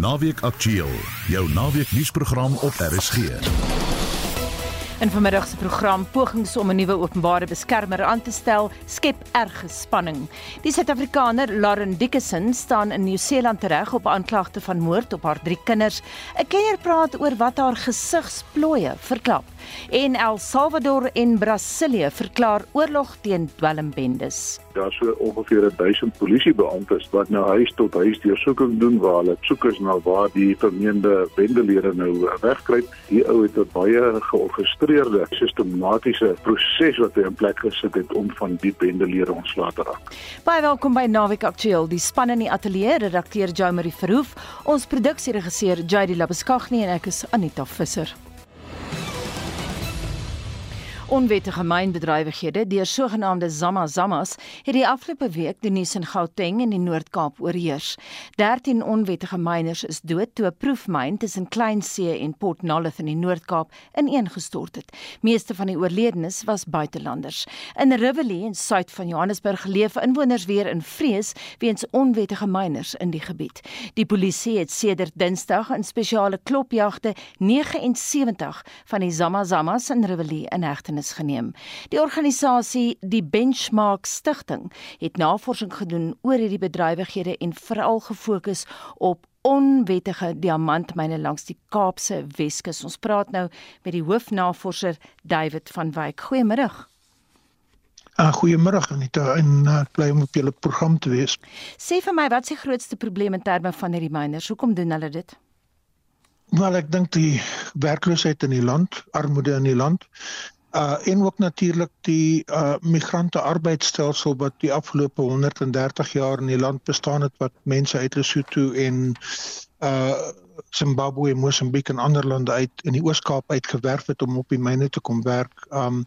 Naweek Aktueel, jou naweek nuusprogram op RSG. In vanmiddag se program pogings om 'n nuwe openbare beskermer aan te stel skep erge spanning. Die Suid-Afrikaner Lauren Dickinson staan in Nieu-Seeland tereg op aanklagte van moord op haar drie kinders. 'n Kenner praat oor wat haar gesigsplooie verklap. En El Salvador en Brasilië verklaar oorlog teen dwelmbendes. Daar so ongeveer 1000 polisiebeamptes wat nou huis tot huis deursoeking doen waar hulle soek is na waar die vermeende bendelede nou wegkruip. Die ou het 'n baie geïntegreerde sistematiese proses wat hy in plek gesit het om van die bendelede ontslae te raak. Baie welkom by Naweek Aktueel. Die span in die ateljee, redakteur Jo Marie Verhoef, ons produksieregisseur JD Labuskaghni en ek is Anita Visser. Onwettige mynbedrywighede deur sogenaamde Zamazamas het die afgelope week die nuus in Gauteng en die Noord-Kaap oorheers. 13 onwettige myners is dood toe 'n proefmyn tussen Kleinsee en Port Nolloth in die Noord-Kaap ineengestort het. Meeste van die oorledenes was buitelanders. In Rivoli en suid van Johannesburg leef inwoners weer in vrees weens onwettige myners in die gebied. Die polisie het sedert Dinsdag in spesiale klopjagte 79 van die Zamazamas in Rivoli in hegtenis kennis geneem. Die organisasie die Benchmark Stichting het navorsing gedoen oor hierdie bedrywighede en veral gefokus op onwettige diamantmyne langs die Kaapse Weskus. Ons praat nou met die hoofnavorser David van Wyk. Goeiemôre. Uh, Goeiemôre Anita en uh, bly om op julle program te wees. Sê vir my wat is die grootste probleem in terme van hierdie miners? Hoekom doen hulle dit? Wel ek dink die werkloosheid in die land, armoede in die land uh en ook natuurlik die uh migrante arbeidsstelsel wat die afgelope 130 jaar in die land bestaan het wat mense uit Lesotho en uh Zimbabwe, Mosambiek en ander lande uit in die Oos-Kaap uitgewerf het om op die myne te kom werk. Um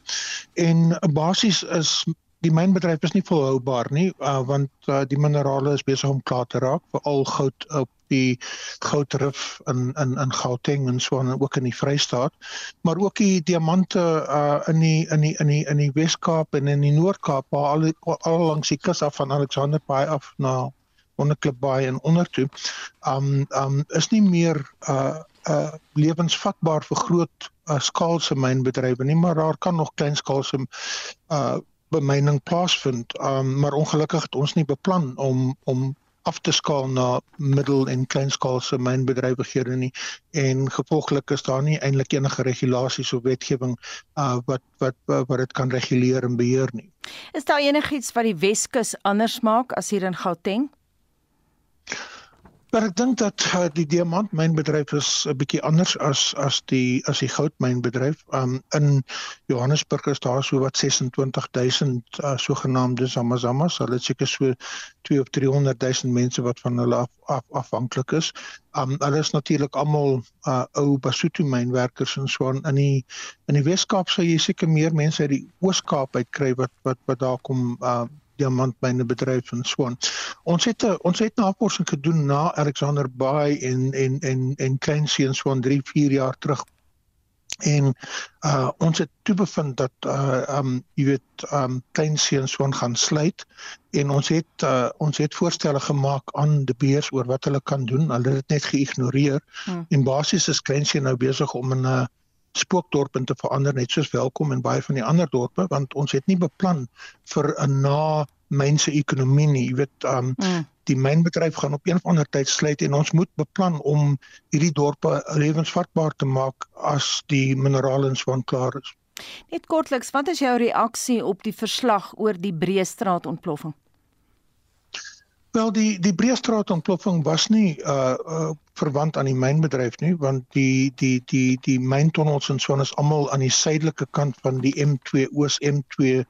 en basies is die mynbedryf is nie volhoubaar nie uh, want uh, die minerale is besig om klaar te raak veral goud op die goudrif in in in Gauteng en so en ook in die Vrystaat. Maar ook die diamante uh, in die in die in die in die Wes-Kaap en in die Noord-Kaap waar al al langs die kus af van Alexander Bay af na Onderklip Bay en ondertoe um um is nie meer uh uh lewensvatbaar vir groot uh, skaalse mynbedrywe nie maar daar kan nog kleinskaalse uh bemyning plaasvind. Um maar ongelukkig het ons nie beplan om om af te skaal na middel en kleinskaalse mynbedrywighede nie en gevolglik is daar nie eintlik enige regulasies of wetgewing uh wat wat wat dit kan reguleer en beheer nie. Is daar enigiets wat die Weskus anders maak as hier in Gauteng? Maar ek dink dat uh, die diamantmynbedryf is 'n bietjie anders as as die as die goudmynbedryf. Um in Johannesburg is daar so wat 26000 uh, sogenaamde zamazamas. Hulle het seker so 2 of 300000 mense wat van hulle af, af afhanklik is. Um hulle is natuurlik almal uh, ou Basotho mynwerkers en so in die in die Wes-Kaap sou jy seker meer mense uit die Oos-Kaap uitkry wat wat wat daar kom uh, diamantmyne bedryf en so aan. Ons het ons het navorsing gedoen na Alexander Bay en en en en Kleinsee en so aan 3 4 jaar terug. En uh ons het toe bevind dat uh um jy weet um Kleinsee en so aan gaan sluit en ons het uh ons het voorstelle gemaak aan die beers oor wat hulle kan doen. Hulle het dit net geïgnoreer. Hmm. En basies is Kleinsee nou besig om 'n uh spookdorp in te verander net soos welkom in baie van die ander dorpe want ons het nie beplan vir 'n na mense ekonomie nie. Jy weet um mm. die mynbedryf gaan op een of ander tyd sluit en ons moet beplan om hierdie dorpe lewensvatbaar te maak as die minerale in swaan klaar is. Net kortliks wat is jou reaksie op die verslag oor die Breestraat ontploffing Wel die die Breestraat ontploffing was nie uh, uh verwant aan die mynbedryf nie want die die die die myntonnels en so is almal aan die suidelike kant van die M2 Oos M2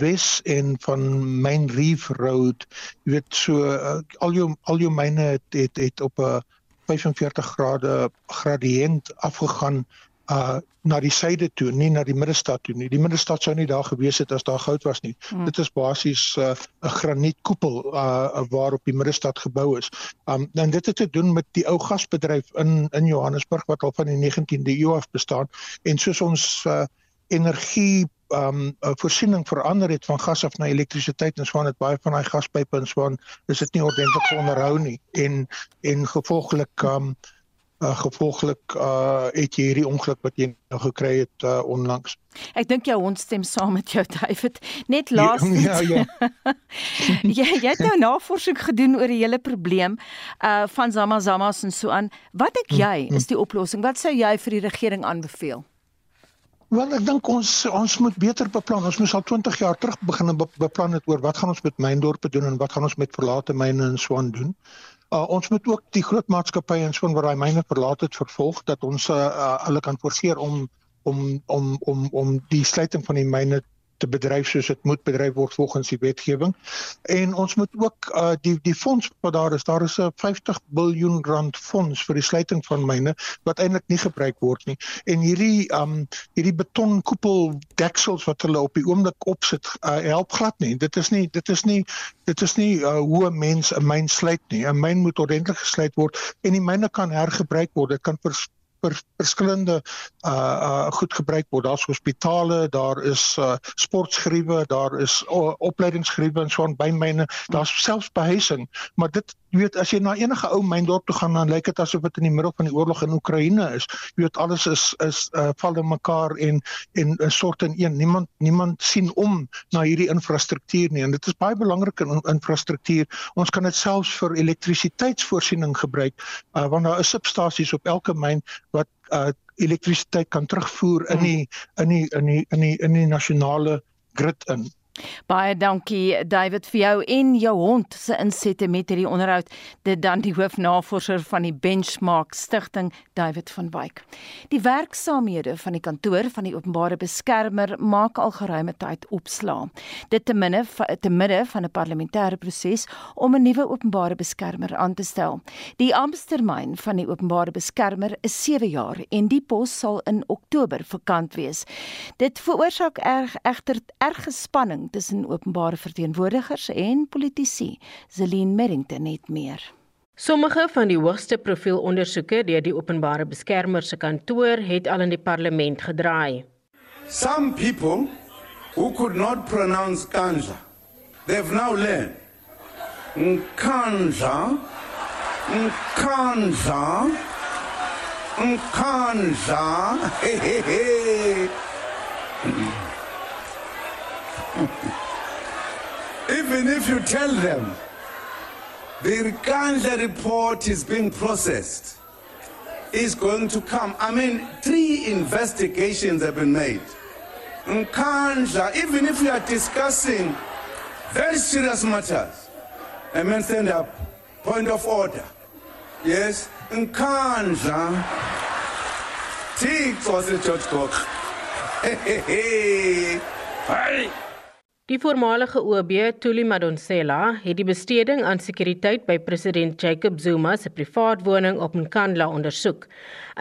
Wes en van Main Reef Road jy weet so uh, al jou al jou myne het, het het op 'n 45 grade gradiënt afgegaan uh na die suide toe, nie na die middestad toe nie. Die middestad sou nie daar gewees het as daar goud was nie. Hmm. Dit is basies 'n uh, granietkoepel uh waarop die middestad gebou is. Um dan dit het te doen met die ou gasbedryf in in Johannesburg wat al van die 19de eeu af bestaan en soos ons uh energie um uh, voorsiening verander het van gas af na elektrisiteit en swaan het baie van daai gaspype en swaan is dit nie ordentlik onderhou nie en en gevolglik um uh, gevolglik uh het jy hierdie ongeluk wat jy nou gekry het uh, onlangs. Ek dink jou hond stem saam met jou David. Net laas. Ja, ja. jy jy het nou navorsing gedoen oor die hele probleem uh van Zama Zamas en so aan. Wat dink hm, jy is hm. die oplossing? Wat sou jy vir die regering aanbeveel? Wel ek dink ons ons moet beter beplan. Ons moes al 20 jaar terug begin beplan het oor wat gaan ons met myndorpe doen en wat gaan ons met verlate myne in Swan doen. Uh, ons moet ook die groot maatskappye en so waar daai myne verlaat het vervolg dat ons uh, uh, hulle kan forceer om om om om om die sluiting van die myne te bedryf soos dit moet bedryf word volgens die wetgewing. En ons moet ook uh die die fonds wat daar is, daar is 'n 50 miljard rand fonds vir die sluiting van myne wat eintlik nie gebruik word nie. En hierdie um hierdie betonkoepel deksels wat hulle op die oomblik opsit, uh, help glad nie. Dit is nie dit is nie dit is nie uh, hoe 'n mens 'n myn sluit nie. 'n Myn moet ordentlik gesluit word en die myne kan hergebruik word. Dit kan vers, vir verskillende uh uh goed gebruik word. Daar's hospitale, daar is uh sportgeriewe, daar is uh, opleidingsgeriewe en so aan by myne. Daar's selfs behuising, maar dit jy weet as jy na enige ou myndorp toe gaan dan lyk dit asof dit in die middel van die oorlog in Oekraïne is. Jy weet alles is is uh val in mekaar en en 'n soort in een. Niemand niemand sien om na hierdie infrastruktuur nie en dit is baie belangrik in infrastruktuur. Ons kan dit selfs vir elektrisiteitsvoorsiening gebruik uh want daar is substasies op elke myn uh elektrisiteit kan terugvoer in die in die in die in die in die nasionale grid in. Baie dankie David vir jou en jou hond se insette met hierdie onderhoud. Dit dan die hoofnavorser van die Benchmark Stichting, David van Wyk. Die werksaamhede van die kantoor van die openbare beskermer maak al geruime tyd opslaa. Dit te minne te midde van 'n parlementêre proses om 'n nuwe openbare beskermer aan te stel. Die amptetermyn van die openbare beskermer is 7 jaar en die pos sal in Oktober vakant wees. Dit veroorsaak erg egter erge tussen openbare verteenwoordigers en politici. Zelin Merrington het meer. Sommige van die hoogste profiel ondersoeke deur die openbare beskermer se kantoor het al in die parlement gedraai. Some people who could not pronounce kanja, they've now learned kanja, kanja, kanja. Even if you tell them the Kanja report is being processed, is going to come. I mean, three investigations have been made. Nkanja, even if we are discussing very serious matters, I mean, stand up, point of order. Yes, Nkanja. Tix was a George Cook. Hey, hey, hey. Die voormalige OB, Thuli Madonsela, het die besteding aan sekuriteit by president Jacob Zuma se privaat woning op Nkandla ondersoek.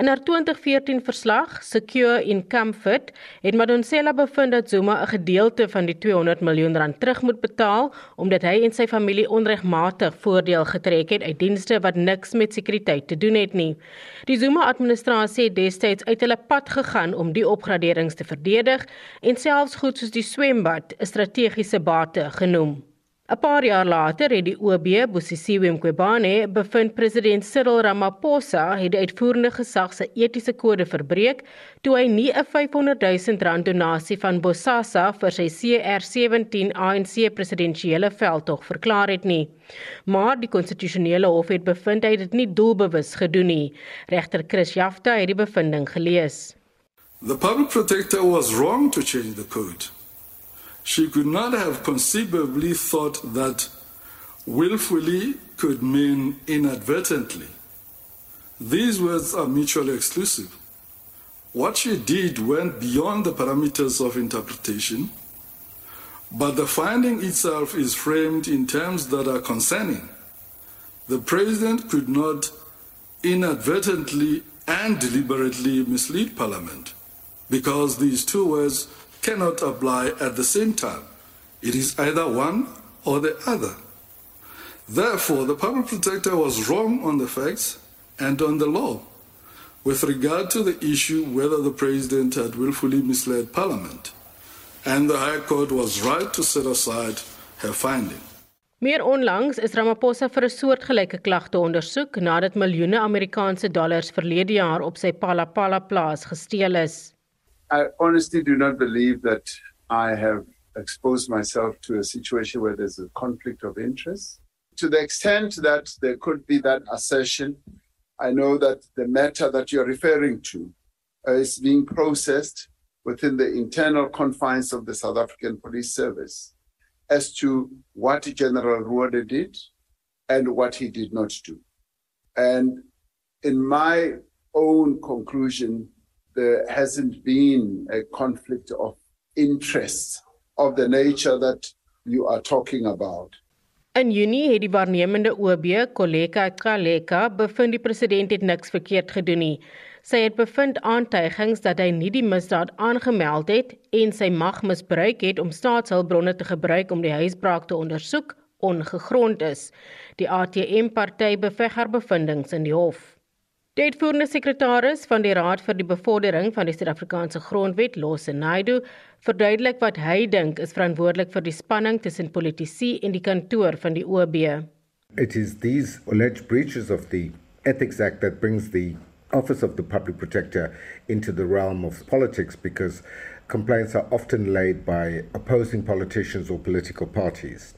In haar 2014 verslag, Secure in Comfort, het Madonsela bevind dat Zuma 'n gedeelte van die 200 miljoen rand terug moet betaal omdat hy en sy familie onregmatig voordeel getrek het uit dienste wat niks met sekuriteit te doen het nie. Die Zuma-administrasie het destyds uit hulle pad gegaan om die opgraderings te verdedig en selfs goed soos die swembad 'n strategiese bate genoem. 'n Paar jaar later het die OB Bosisiwe Mqobane bevind president Cyril Ramaphosa het die uitvoerende gesag se etiese kode verbreek toe hy nie 'n 500 000 rand donasie van Bosasa vir sy CR17 ANC presidentsiële veldtog verklaar het nie. Maar die konstitusionele hof het bevind hy het dit nie doelbewus gedoen nie. Regter Chris Jafta het die bevinding gelees. The public protector was wrong to change the code. She could not have conceivably thought that willfully could mean inadvertently. These words are mutually exclusive. What she did went beyond the parameters of interpretation, but the finding itself is framed in terms that are concerning. The president could not inadvertently and deliberately mislead Parliament because these two words cannot apply at the same time. It is either one or the other. Therefore, the public protector was wrong on the facts and on the law. with regard to the issue whether the president had willfully misled Parliament, and the High Court was right to set aside her finding. Meer onlangs is Ramaphosa vir 'n soortgelyke klagte ondersoek nadat miljoene Amerikaanse dollars verlede jaar op sy Palapala plaas gesteel is. I honestly do not believe that I have exposed myself to a situation where there's a conflict of interest. To the extent that there could be that assertion, I know that the matter that you're referring to is being processed within the internal confines of the South African Police Service as to what General Ruode did and what he did not do. And in my own conclusion, there hasn't been a conflict of interest of the nature that you are talking about. In Junie het die waarnemende OB, Koleka Kaleka, bevind die president het niks verkeerd gedoen nie. Sy het bevind aantuigings dat hy nie die misdaad aangemeld het en sy mag misbruik het om staatshulpbronne te gebruik om die huisbraak te ondersoek ongegrond is. Die ATM-party beveg haar bevindinge in die hof. Die uitvoerende sekretaris van die Raad vir die Bevordering van die Suid-Afrikaanse Grondwet, Losse Naidu, verduidelik wat hy dink is verantwoordelik vir die spanning tussen politici en die kantoor van die OB. It is these alleged breaches of the Ethics Act that brings the Office of the Public Protector into the realm of politics because complaints are often laid by opposing politicians or political parties.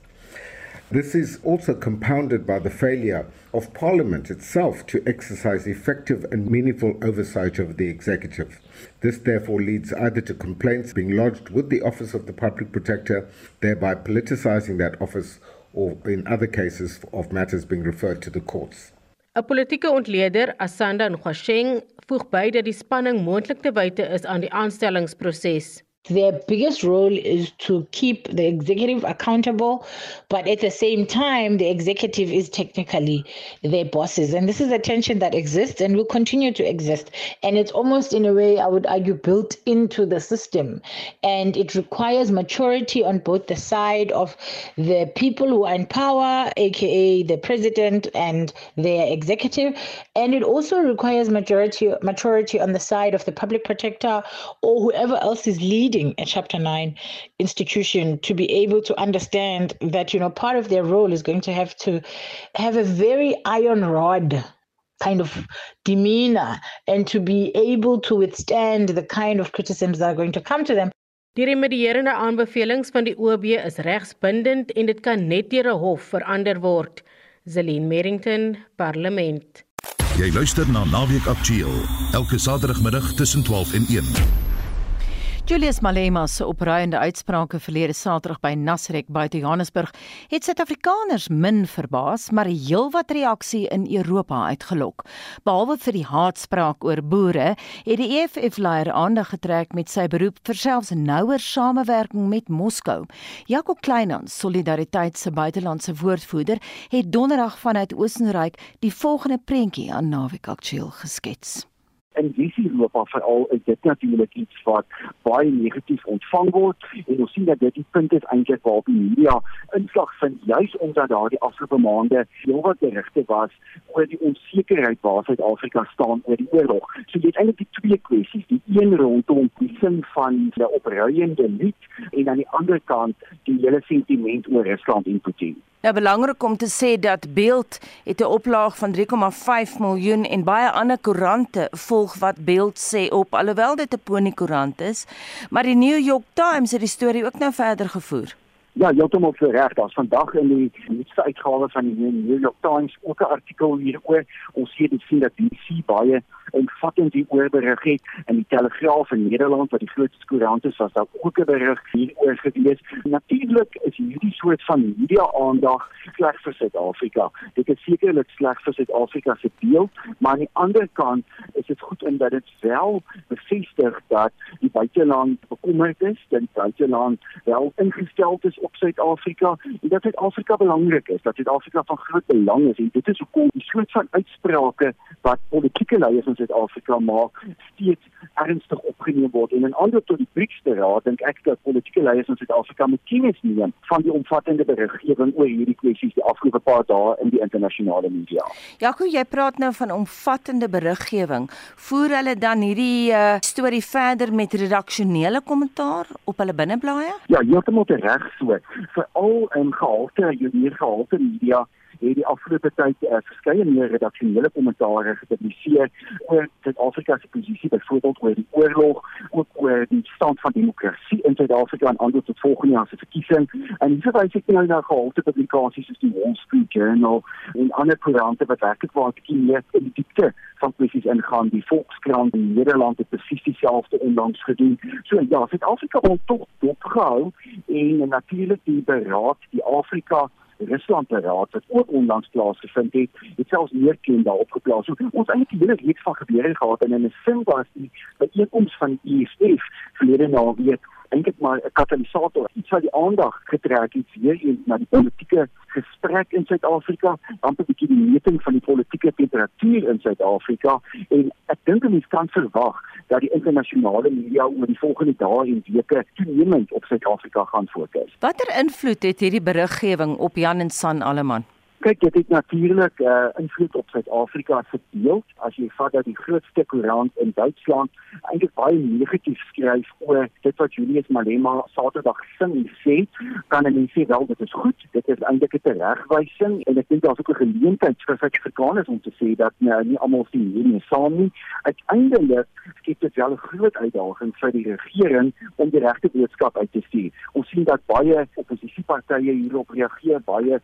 This is also compounded by the failure of Parliament itself to exercise effective and meaningful oversight of the executive. This therefore leads either to complaints being lodged with the Office of the Public Protector, thereby politicizing that office, or in other cases of matters being referred to the courts. 'n Politieke ontleder, Asanda Ngwasheng, voeg by dat die spanning moontlik te wyte is aan die aanstellingsproses. Their biggest role is to keep the executive accountable, but at the same time, the executive is technically their bosses. And this is a tension that exists and will continue to exist. And it's almost, in a way, I would argue, built into the system. And it requires maturity on both the side of the people who are in power, aka the president and their executive. And it also requires majority maturity on the side of the public protector or whoever else is leading leading a Chapter 9 institution to be able to understand that, you know, part of their role is going to have to have a very iron rod kind of demeanor and to be able to withstand the kind of criticisms that are going to come to them. Die remedierende aanbevelings van die OB is regsbindend en dit kan net deur 'n hof verander word. Zelin Merrington, Parlement. Jy luister na Naweek Aktueel elke Saterdagmiddag tussen 12 en 1. Julius Malema se opruiende uitsprake verlede Saterdag by Nasrek buite Johannesburg het Suid-Afrikaners min verbaas, maar heelwat reaksie in Europa uitgelok. Behalwe vir die haatspraak oor boere, het die EFF-leier aandag getrek met sy beroep vir selfs nouer samewerking met Moskou. Jaco Kleinans, Solidariteit se buitelandse woordvoerder, het donderdag vanuit Oostenryk die volgende prentjie aan Naweek Aktueel geskets in Wes-Europa veral is dit natuurlik iets wat baie negatief ontvang word en ons sien dat dit punt is eintlik waar die media inslag vind juis omdat daardie afgelope maande heelwat berigte was oor die onsekerheid waar Suid-Afrika staan oor die oorlog. So dit is eintlik die twee kwessies, die een rondom die sin van die opruiende lied en aan die ander kant die hele sentiment oor Rusland en Putin. Nou belangrik om te sê dat Beeld het 'n oplaag van 3,5 miljoen en baie ander koerante volg wat Beeld sê op alhoewel dit 'n pony koerant is, maar die New York Times het die storie ook nou verder gevoer. Ja, heeltemal reg. Daar's vandag in die nuutste uitgawe van die New York Times ook 'n artikel hieroor. Ons sien dit sien dat die baie omvattend hieroor berig het in die Telegraaf in Nederland wat die grootste koerant is, was daar ook 'n berig hieroor gewees. Natuurlik is hierdie soort van media aandag sleg vir Suid-Afrika. Dit is sekerlik sleg vir Suid-Afrika se beeld, maar aan die ander kant is dit goed in dat dit wel bevestig dat die buiteland bekommerd is, dat die buiteland wel ingestel is op Suid-Afrika en dat Suid-Afrika belangrik is, dat Suid-Afrika van groot belang is en dit is hoekom die soort van uitsprake wat politieke leiers in Suid-Afrika maak steeds ernstig opgeneem word en in ander tot die BRICS-raad dink ek dat politieke leiers in Suid-Afrika moet kennis neem van die omvattende beriggewing oor hierdie kwessies die afgelope paar dae in die internasionale media. Jaco, jy praat nou van omvattende beriggewing. Voer hulle dan hierdie uh, storie verder met redaksionele kommentaar op hulle binneblaaie? Ja, heeltemal reg so. Veral in gehalte, hier gehalte media het die afgelope tyd uh, verskeie meer redaksionele kommentaare gepubliseer oor Suid-Afrika se posisie byvoorbeeld oor die oorlog, ook oor die stand van demokrasie in Suid-Afrika en ander tot volgende jaar se verkiesing. En hier verwys ek nou na gehalte publikasies soos die Wall Street Journal en ander koerante wat werklik waar ek meer in die diepte van kwessies ingaan. Die Volkskrant in Nederland het presies dieselfde onlangs gedoen. So ja, Suid-Afrika word tog dopgehou en natuurlik die beraad, die Afrika Rusland beraad wat ook onlangs plaasgevind het, het selfs meer klein daarop geplaas. So, ons eintlik die hele reeks van gebeure gehad en in 'n sin was die byeenkoms van die EFF verlede naweek eintlik maar 'n katalisator, iets wat die aandag getrek het weer eens na die politieke gesprek in Suid-Afrika, amper 'n bietjie die meting van die politieke temperatuur in Suid-Afrika en ek dink mense kan verwag dat die internasionale media oor die volgende dae en weke toenemend op Suid-Afrika gaan fokus. Watter invloed het hierdie beriggewing op Jan en San Alleman? Kyk, dit het natuurlik 'n uh, invloed op Suid-Afrika verdeel. As jy vat dat die grootste koerant in Duitsland eintlik baie negatief skryf oor dit wat Julius Malema Saterdag gesing en sê, kan mense sê wel dit is goed. Dit is eintlik 'n teregwysing en ek dink daar's ook 'n geleentheid vir Suid-Afrikaners om te sê dat nou nie almal sien hierdie saam nie. Uiteindelik skep dit wel 'n groot uitdaging vir die regering om die regte boodskap uit te stuur. Ons sien dat baie oppositiepartye hierop reageer, baie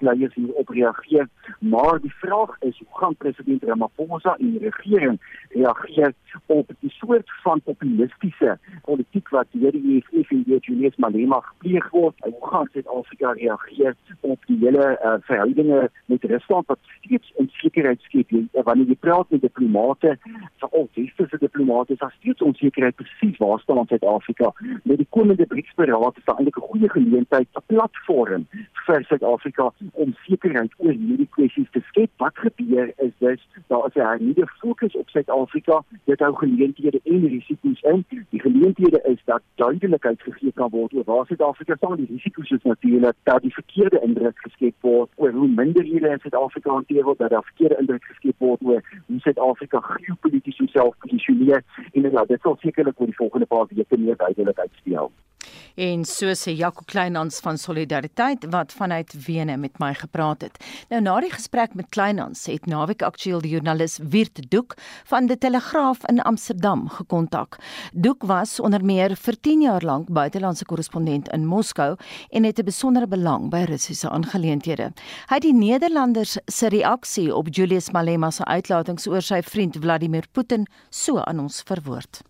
gemeenskapsleiers hierop reageer, maar die vraag is hoe gaan president Ramaphosa en die regering reageer op die soort van populistiese politiek wat deur die EFF en deur Julius Malema gepleeg word? En hoe gaan Suid-Afrika reageer op die hele uh, verhoudinge met Rusland wat steeds onsekerheid skep wanneer jy praat met diplomate, veral westerse diplomate, is daar steeds onsekerheid presies waar staan Suid-Afrika met die komende BRICS-beraad is daar eintlik 'n goeie geleentheid, 'n platform vir Suid-Afrika om sekerheid oor hierdie kwessies te skep. Wat gebeur is dis daar is 'n hernieude fokus op Suid-Afrika. Dit hou geleenthede en risiko's in. Die geleenthede is dat duidelikheid gegee kan word oor waar Suid-Afrika staan. Die risiko's is natuurlik dat die verkeerde indruk geskep word oor hoe minderhede in Suid-Afrika hanteer word, dat daar verkeerde indruk geskep word oor hoe Suid-Afrika geopolities homself posisioneer en ja, dit sal sekerlik oor die volgende paar weke meer duidelikheid speel. En so sê Jaco Kleinhans van Solidariteit wat vanuit Wene met my gepraat het. Nou na die gesprek met Kleinhans het naweek aktueel die joernalis Wiert Doek van die Telegraaf in Amsterdam gekontak. Doek was onder meer vir 10 jaar lank buitelandse korrespondent in Moskou en het 'n besondere belang by Russiese aangeleenthede. Hy het die Nederlanders se reaksie op Julius Malema se uitlatings oor sy vriend Vladimir Putin so aan ons verwoord.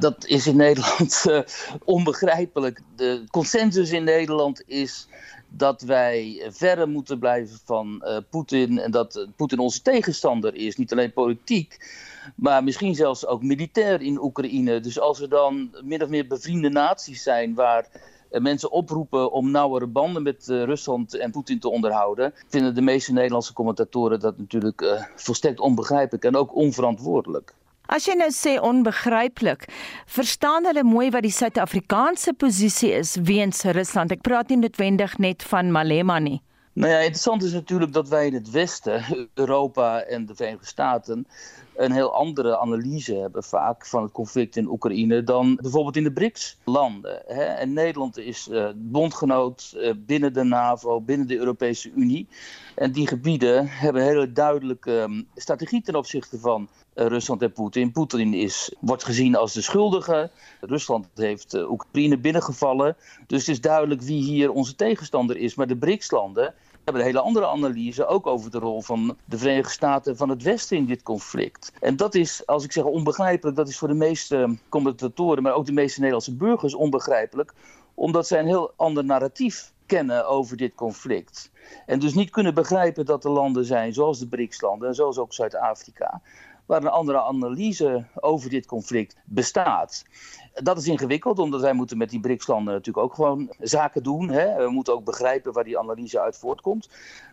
Dat is in Nederland uh, onbegrijpelijk. De consensus in Nederland is dat wij verder moeten blijven van uh, Poetin en dat uh, Poetin onze tegenstander is. Niet alleen politiek, maar misschien zelfs ook militair in Oekraïne. Dus als er dan min of meer bevriende naties zijn waar mensen oproepen om nauwere banden met Rusland en Poetin te onderhouden, vinden de meeste Nederlandse commentatoren dat natuurlijk volstrekt onbegrijpelijk en ook onverantwoordelijk. As jy nou sê onbegryplik, verstaan hulle mooi wat die Suid-Afrikaanse posisie is weens Rusland. Ek praat nie noodwendig net van Malema nie. Nou ja, interessant is natuurlijk dat wij het Westen, Europa en de Verenigde Staten, een heel andere analyse hebben vaak van het conflict in Oekraïne dan bijvoorbeeld in de BRICS-landen. En Nederland is uh, bondgenoot uh, binnen de NAVO, binnen de Europese Unie. En die gebieden hebben een hele duidelijke um, strategie ten opzichte van uh, Rusland en Poetin. Poetin is, wordt gezien als de schuldige. Rusland heeft Oekraïne binnengevallen. Dus het is duidelijk wie hier onze tegenstander is. Maar de BRICS-landen hebben een hele andere analyse, ook over de rol van de Verenigde Staten van het Westen in dit conflict. En dat is, als ik zeg onbegrijpelijk, dat is voor de meeste commentatoren, maar ook de meeste Nederlandse burgers onbegrijpelijk, omdat zij een heel ander narratief kennen over dit conflict. En dus niet kunnen begrijpen dat er landen zijn, zoals de BRICS-landen en zoals ook Zuid-Afrika, waar een andere analyse over dit conflict bestaat. Dat is ingewikkeld, omdat wij moeten met die BRICS-landen natuurlijk ook gewoon zaken doen. Hè? We moeten ook begrijpen waar die analyse uit voortkomt.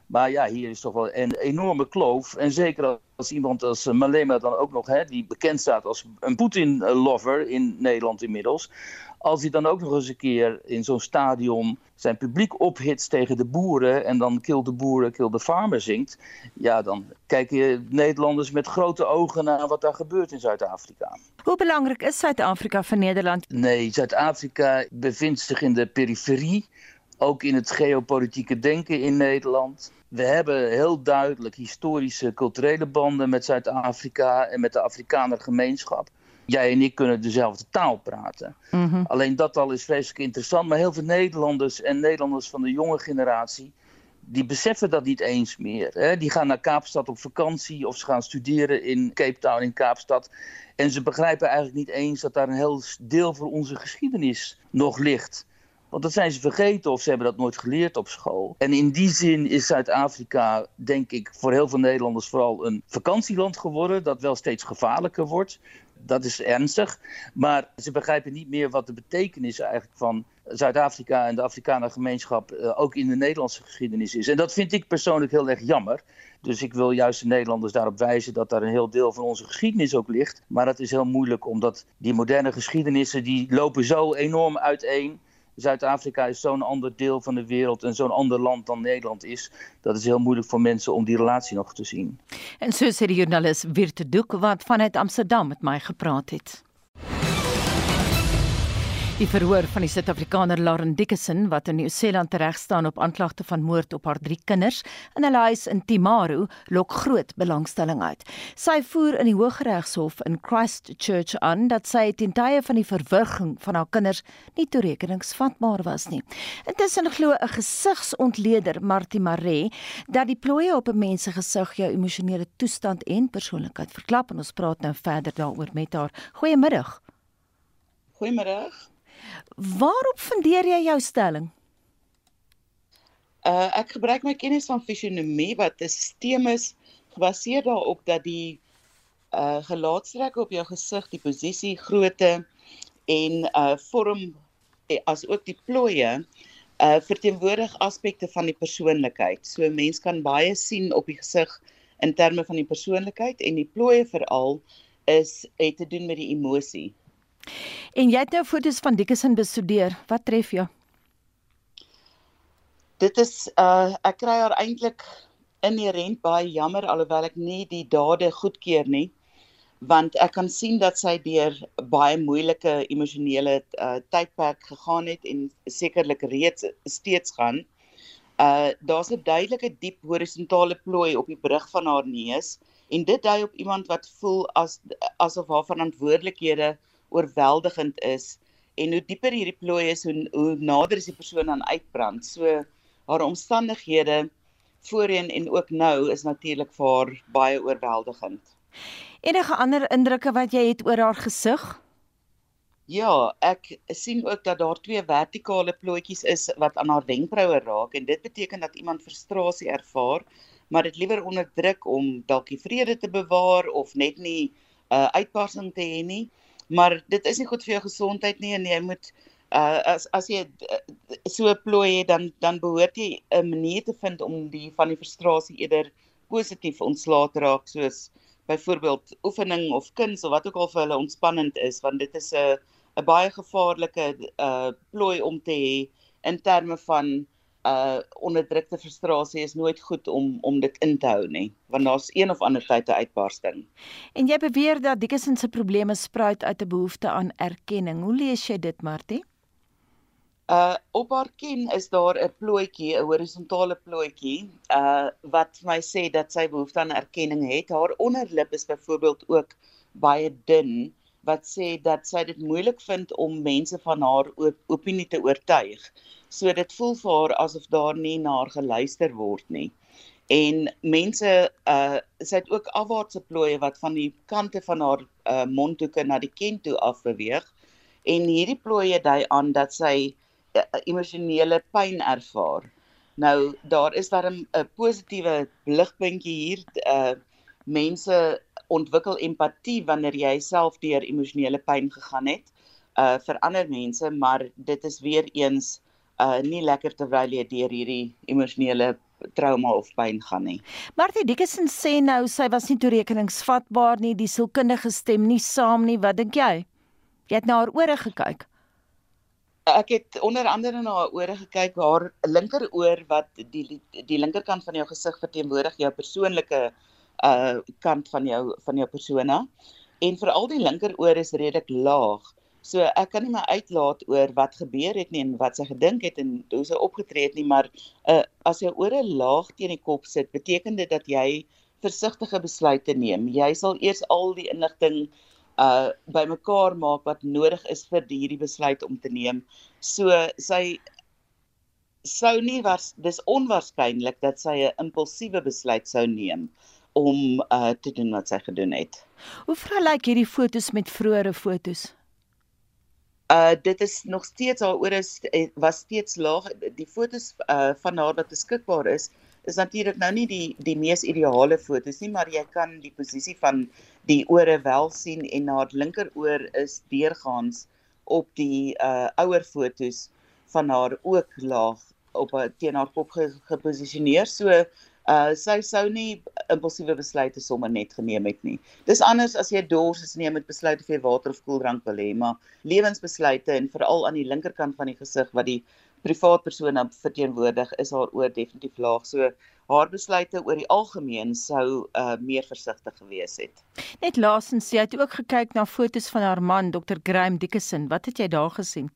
Maar ja, hier is toch wel een enorme kloof. En zeker als iemand als Malema dan ook nog, hè, die bekend staat als een Poetin-lover in Nederland inmiddels. Als hij dan ook nog eens een keer in zo'n stadion zijn publiek ophitst tegen de boeren en dan kill de boeren, kill de farmer zingt, ja, dan kijken Nederlanders met grote ogen naar wat daar gebeurt in Zuid-Afrika. Hoe belangrijk is Zuid-Afrika voor Nederland? Nee, Zuid-Afrika bevindt zich in de periferie, ook in het geopolitieke denken in Nederland. We hebben heel duidelijk historische culturele banden met Zuid-Afrika en met de Afrikaner gemeenschap jij en ik kunnen dezelfde taal praten. Mm Alleen dat al is vreselijk interessant. Maar heel veel Nederlanders en Nederlanders van de jonge generatie. die beseffen dat niet eens meer. Hè? Die gaan naar Kaapstad op vakantie of ze gaan studeren in Cape Town in Kaapstad. En ze begrijpen eigenlijk niet eens dat daar een heel deel van onze geschiedenis nog ligt. Want dat zijn ze vergeten of ze hebben dat nooit geleerd op school. En in die zin is Zuid-Afrika, denk ik, voor heel veel Nederlanders vooral een vakantieland geworden. Dat wel steeds gevaarlijker wordt dat is ernstig. Maar ze begrijpen niet meer wat de betekenis eigenlijk van Zuid-Afrika en de Afrikaner gemeenschap uh, ook in de Nederlandse geschiedenis is. En dat vind ik persoonlijk heel erg jammer. Dus ik wil juist de Nederlanders daarop wijzen dat daar een heel deel van onze geschiedenis ook ligt. Maar dat is heel moeilijk omdat die moderne geschiedenissen die lopen zo enorm uiteen. Zuid-Afrika is zo'n ander deel van de wereld en zo'n ander land dan Nederland is. Dat is heel moeilijk voor mensen om die relatie nog te zien. En so sê die joernalis Wierte Doek wat vanuit Amsterdam met my gepraat het. Die verhoor van die Suid-Afrikaner Lauren Dickinson wat in Nieu-Seeland tereg staan op aanklagte van moord op haar drie kinders in 'n huis in Timaru lok groot belangstelling uit. Sy voer in die Hooggeregshof in Christchurch aan dat sy ten tye van die verwurging van haar kinders nie toerekeningsvatbaar was nie. Intussen glo 'n gesigsontleder, Martie Maree, dat die plooie op 'n mens se gesig jou emosionele toestand en persoonlikheid verklap en ons praat nou verder daaroor met haar. Goeiemiddag. Goeiemiddag. Waarop fundeer jy jou stelling? Uh ek gebruik my kennis van fisionomie wat 'n stelsel is gebaseer daarop dat die uh gelaatstrekke op jou gesig, die posisie, grootte en uh vorm eh, as ook die plooie uh verteenwoordig aspekte van die persoonlikheid. So 'n mens kan baie sien op die gesig in terme van die persoonlikheid en die plooie veral is het te doen met die emosie. En jy het nou foto's van Dickinson bestudeer. Wat tref jou? Dit is uh ek kry haar eintlik inherent baie jammer alhoewel ek nie die dade goedkeur nie want ek kan sien dat sy deur baie moeilike emosionele uh tydperk gegaan het en sekerlik reeds steeds gaan. Uh daar's 'n duidelike diep horisontale plooi op die brug van haar neus en dit dui op iemand wat voel as asof haar verantwoordelikhede oorweldigend is en hoe dieper hierdie plooi is hoe hoe nader is die persoon aan uitbrand. So haar omstandighede voorheen en ook nou is natuurlik vir haar baie oorweldigend. Enige ander indrukke wat jy het oor haar gesig? Ja, ek sien ook dat daar twee vertikale plooitjies is wat aan haar wenkbroue raak en dit beteken dat iemand frustrasie ervaar, maar dit liewer onderdruk om dalk die vrede te bewaar of net nie 'n uh, uitbarsting te hê nie maar dit is nie goed vir jou gesondheid nie en jy moet uh, as as jy uh, so plooi het dan dan behoort jy 'n manier te vind om die van die frustrasie eerder positief ontslae te raak soos byvoorbeeld oefening of kuns of wat ook al vir hulle ontspannend is want dit is 'n 'n baie gevaarlike uh plooi om te hê in terme van uh onderdrukte frustrasie is nooit goed om om dit in te hou nie want daar's een of ander tyd 'n uitbarsting. En jy beweer dat Dickinson se probleme spruit uit 'n behoefte aan erkenning. Hoe lees jy dit, Martie? Uh op haar kin is daar 'n plooitjie, 'n horisontale plooitjie, uh wat my sê dat sy behoefte aan erkenning het. Haar onderlip is byvoorbeeld ook baie dun wat sê dat sy dit moeilik vind om mense van haar op opinie te oortuig. So dit voel vir haar asof daar nie na haar geluister word nie. En mense uh sy het ook afwaartse plooie wat van die kante van haar uh mondhoeke na die ken toe af beweeg. En hierdie plooie dui aan dat sy uh, emosionele pyn ervaar. Nou daar is daar 'n positiewe ligpuntjie hier uh mense ontwikkel empatie wanneer jy self deur emosionele pyn gegaan het uh vir ander mense, maar dit is weer eens uh nie lekker terwyl jy deur hierdie emosionele trauma of pyn gaan nie. Martie Dickinson sê nou sy was nie toerekeningsvatbaar nie, die sielkundige stem nie saam nie. Wat dink jy? Jy het na haar ore gekyk. Ek het onder andere na haar ore gekyk, haar linkeroor wat die die linkerkant van jou gesig verteenwoordig jou persoonlike uh kant van jou van jou persona en veral die linkeroor is redelik laag. So ek kan nie my uitlaat oor wat gebeur het nie en wat sy gedink het en hoe sy opgetree het nie, maar uh as jou ore laag teen die kop sit, beteken dit dat jy versigtige besluite neem. Jy sal eers al die inligting uh bymekaar maak wat nodig is vir hierdie besluit om te neem. So sy sou nie was dis onwaarskynlik dat sy 'n impulsiewe besluit sou neem om uh te doen wat sy gedoen het. Hoe vergelyk hierdie fotos met vroeëre fotos? Uh dit is nog steeds haar oor is eh, was steeds laag. Die fotos uh van haar wat beskikbaar is is natuurlik nou nie die die mees ideale fotos nie, maar jy kan die posisie van die ore wel sien en haar linkeroor is deurgaans op die uh ouer fotos van haar ook laag op 'n teen haar kop geposisioneer. So uh sy sou nie impulsiewe besluite sommer net geneem het nie. Dis anders as jy dors is neem met besluite of jy water of koeldrank wil hê, maar lewensbesluite en veral aan die linkerkant van die gesig wat die privaat persoon verteenwoordig is haar oor definitief laag. So haar besluite oor die algemeen sou uh meer versigtig gewees het. Net laasens, jy het ook gekyk na fotos van haar man Dr. Graham Dickinson. Wat het jy daar gesien?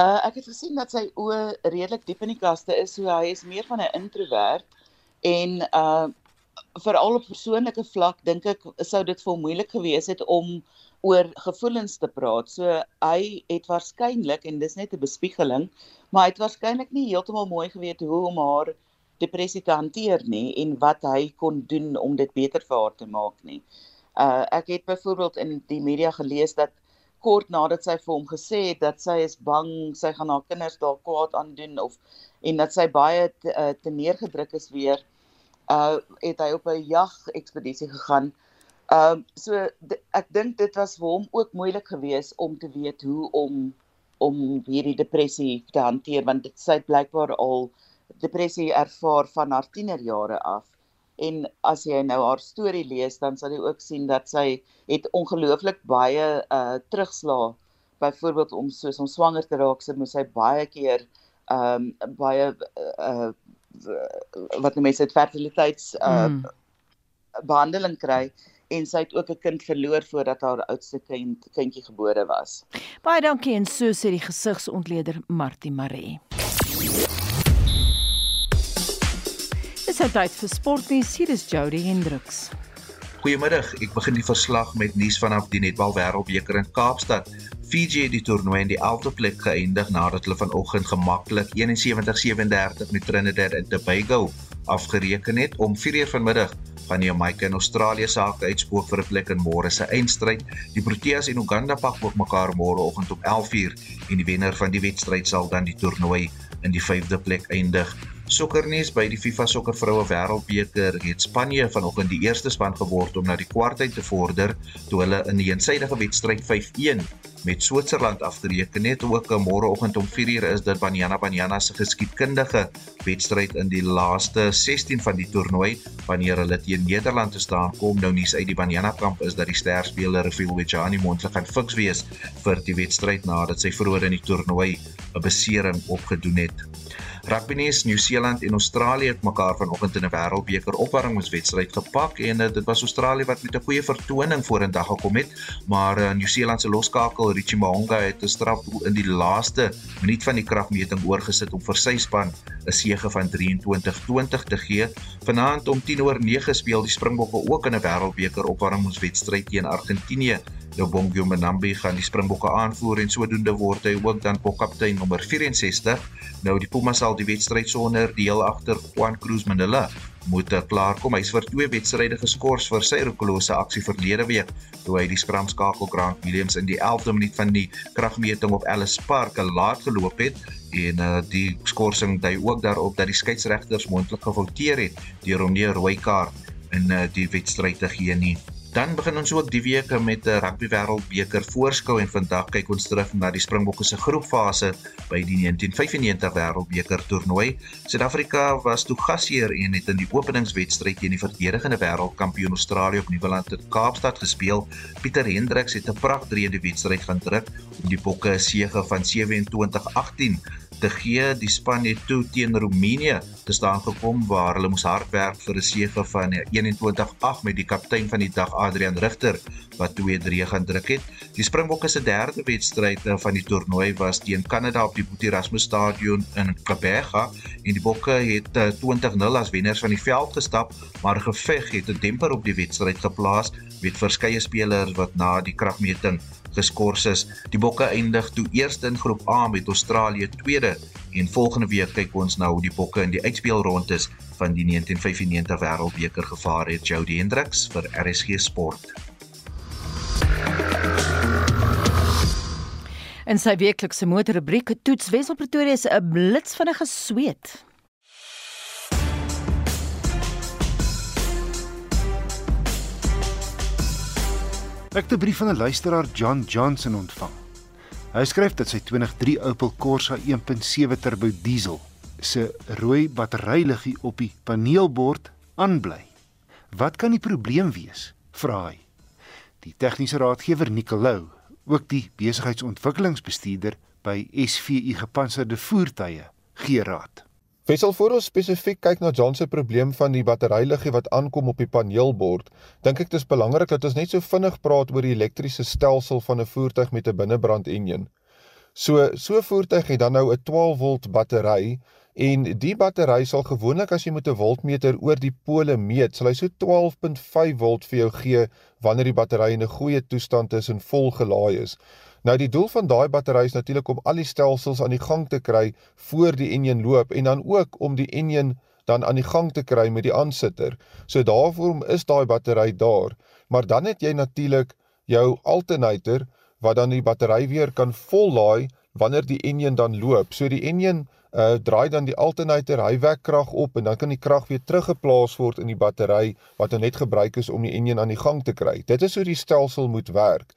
Uh ek het gesien dat sy oë redelik diep in die kaste is, so hy is meer van 'n introwert en uh veral op persoonlike vlak dink ek sou dit vir moeilik gewees het om oor gevoelens te praat. So hy het waarskynlik en dis net 'n bespiegeling, maar hy het waarskynlik nie heeltemal mooi geweet hoe om haar depressie te hanteer nie en wat hy kon doen om dit beter vir haar te maak nie. Uh ek het byvoorbeeld in die media gelees dat kort nadat sy vir hom gesê het dat sy is bang sy gaan haar kinders daar kwaad aandoen of en dat sy baie te, uh, te neergedruk is weer uh het hy op 'n jag ekspedisie gegaan. Ehm uh, so ek dink dit was vir hom ook moeilik geweest om te weet hoe om om hierdie depressie te hanteer want dit sy blykbaar al depressie ervaar van haar tienerjare af. En as jy nou haar storie lees, dan sal jy ook sien dat sy het ongelooflik baie uh terugslag. Byvoorbeeld om soos om swanger te raak, sy moes hy baie keer ehm um, baie uh wat mense dit fertiliteits uh mm. behandeling kry en sy het ook 'n kind verloor voordat haar oudste kind kindjie gebore was. Baie dankie en so sê die gesigsontleder Martie Maree. Dis tyd vir sportnuus. Hier is Jody Hendriks. Goeiemiddag. Ek begin die verslag met nuus vanaf die Netbal Wêreldbeker in Kaapstad. Fiji het die toernooi in die 11de plek geëindig nadat hulle vanoggend gemaklik 71-37 met Trinidad en Tobago afgereken het om 4:00 vanmiddag van Jamaica en Australië sake uitspook vir 'n plek in môre se eindstryd. Die Proteas en Uganda pak ook mekaar môreoggend om 11:00 en die wenner van die wedstryd sal dan die toernooi in die 5de plek eindig. Sokkernuus by die FIFA Sokker Vroue Wêreldbeker het Spanje vanoggend die eerste span geword om na die kwartfinale te vorder toe hulle in die eensydige wedstryd 5-1 met Switserland afgereken het. Ook môreoggend om 4:00 is dit Banyana Banyana se geskiedkundige wedstryd in die laaste 16 van die toernooi wanneer hulle teen Nederland te staan kom. Nou nuus uit die Banyana kamp is dat die sterspeler Rafil Wijani moontlik gaan fiks wees vir die wedstryd nadat sy vroeër in die toernooi 'n besering opgedoen het. Rugbynuus Nieu-Seeland en Australië het mekaar vanoggend in 'n wêreldbeker opwarmingswedstryd gepak en uh, dit was Australië wat met 'n goeie vertoning vorendag gekom het, maar uh, Nieu-Seeland se loskakel Richie Mo'unga het 'n strafdoel in die laaste minuut van die kragmeting oorgesit om vir sy span 'n sege van 23-20 te gee. Vanaand om 10:09 speel die Springbokke ook in 'n wêreldbeker opwarmingswedstryd teen Argentinië. Nou Bongio Menambi gaan die Springbokke aanvoer en sodoende word hy ook dan bokkaptein nommer 64. Nou die Pumas sal die wedstryd sonder deel agter Juan Cruz Manila moet klaarkom. Hy's vir twee wedstryde geskort vir sy roekelose aksie verlede week toe hy die skramskakel Grant Williams in die 11de minuut van die kragmeting op Ellis Park laat geloop het en uh, die skorsing dui ook daarop dat die skeieregters moontlik gefouteer het deur hom nie 'n rooi kaart in uh, die wedstryd te gee nie. Dan begin ons ook die week met 'n rugby wêreldbeker voorskou en vandag kyk ons terug na die Springbokke se groepfase by die 1995 wêreldbeker toernooi. Suid-Afrika was toe gasheer en het in die openingswedstryd teen die verdedigende wêreldkampioen Australië op Nieuweland in Kaapstad gespeel. Pieter Hendriks het 'n pragtige wedstryd gaan druk om die Bokke 'n sege van 27-18 te gee die span het toe teen Roemenië te staan gekom waar hulle moes hard werk vir 'n sege van 21-8 met die kaptein van die dag Adrian Rigter wat 2-3 gaan druk het. Die Springbokke se derde wedstryd eh, van die toernooi was teen Kanada op die Boet Erasmus Stadion in Quebec en die Bokke het 20-0 eh, as wenners van die veld gestap, maar geveg het 'n demper op die wedstryd geplaas met verskeie spelers wat na die kragmeting geskort is. Die Bokke eindig toe eerste in groep A met Australië tweede en volgende week kyk ons nou hoe die Bokke in die uitspelrondes van die 1995 Wêreldbeker gevaar het. Jody Hendriks vir RSG Sport. In sy weeklikse motorrubriek toets Wesel Pretoria se 'n blits vinnige sweet. Ek het 'n brief van 'n luisteraar John Johnson ontvang. Hy skryf dat sy 2003 Opel Corsa 1.7 turbo diesel se rooi batteryliggie op die paneelbord aanbly. Wat kan die probleem wees? vra hy. Die tegniese raadgewer Nicolou, ook die besigheidsontwikkelingsbestuurder by SVU gepantserde voertuie, gee raad. Wessel voor ons spesifiek kyk na John se probleem van die batteryliggie wat aankom op die paneelbord, dink ek dit is belangrik dat ons net so vinnig praat oor die elektriese stelsel van 'n voertuig met 'n binnebrand enjin. So so voertuig het dan nou 'n 12 volt battery en die battery sal gewoonlik as jy met 'n voltmeter oor die pole meet, sal hy so 12.5 volt vir jou gee wanneer die battery in 'n goeie toestand is en vol gelaai is. Nou die doel van daai battery is natuurlik om al die stelsels aan die gang te kry voor die enjin loop en dan ook om die enjin dan aan die gang te kry met die aansitter. So daarvoor is daai battery daar. Maar dan het jy natuurlik jou alternator wat dan die battery weer kan vollaai wanneer die enjin dan loop. So die enjin uh draai dan die alternator, hy wek krag op en dan kan die krag weer teruggeplaas word in die battery wat nou net gebruik is om die enjin aan die gang te kry. Dit is hoe die stelsel moet werk.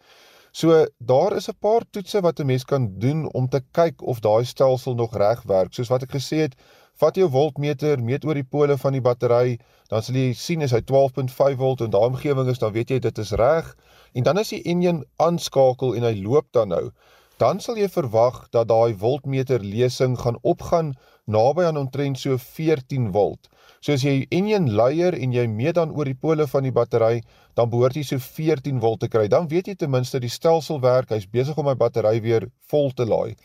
So daar is 'n paar toetse wat 'n mens kan doen om te kyk of daai stelsel nog reg werk. Soos wat ek gesê het, vat jou voltmeter, meet oor die pole van die battery, dan sal jy sien as hy 12.5 volt in daai omgewing is, dan weet jy dit is reg. En dan as die enjin aanskakel en hy loop dan nou, dan sal jy verwag dat daai voltmeter lesing gaan opgaan naby aan omtrent so 14 volt. So as jy enjin leier en jy meet dan oor die pole van die battery, dan behoort jy so 14 volt te kry. Dan weet jy ten minste die stelsel werk, hy's besig om my battery weer vol te laai.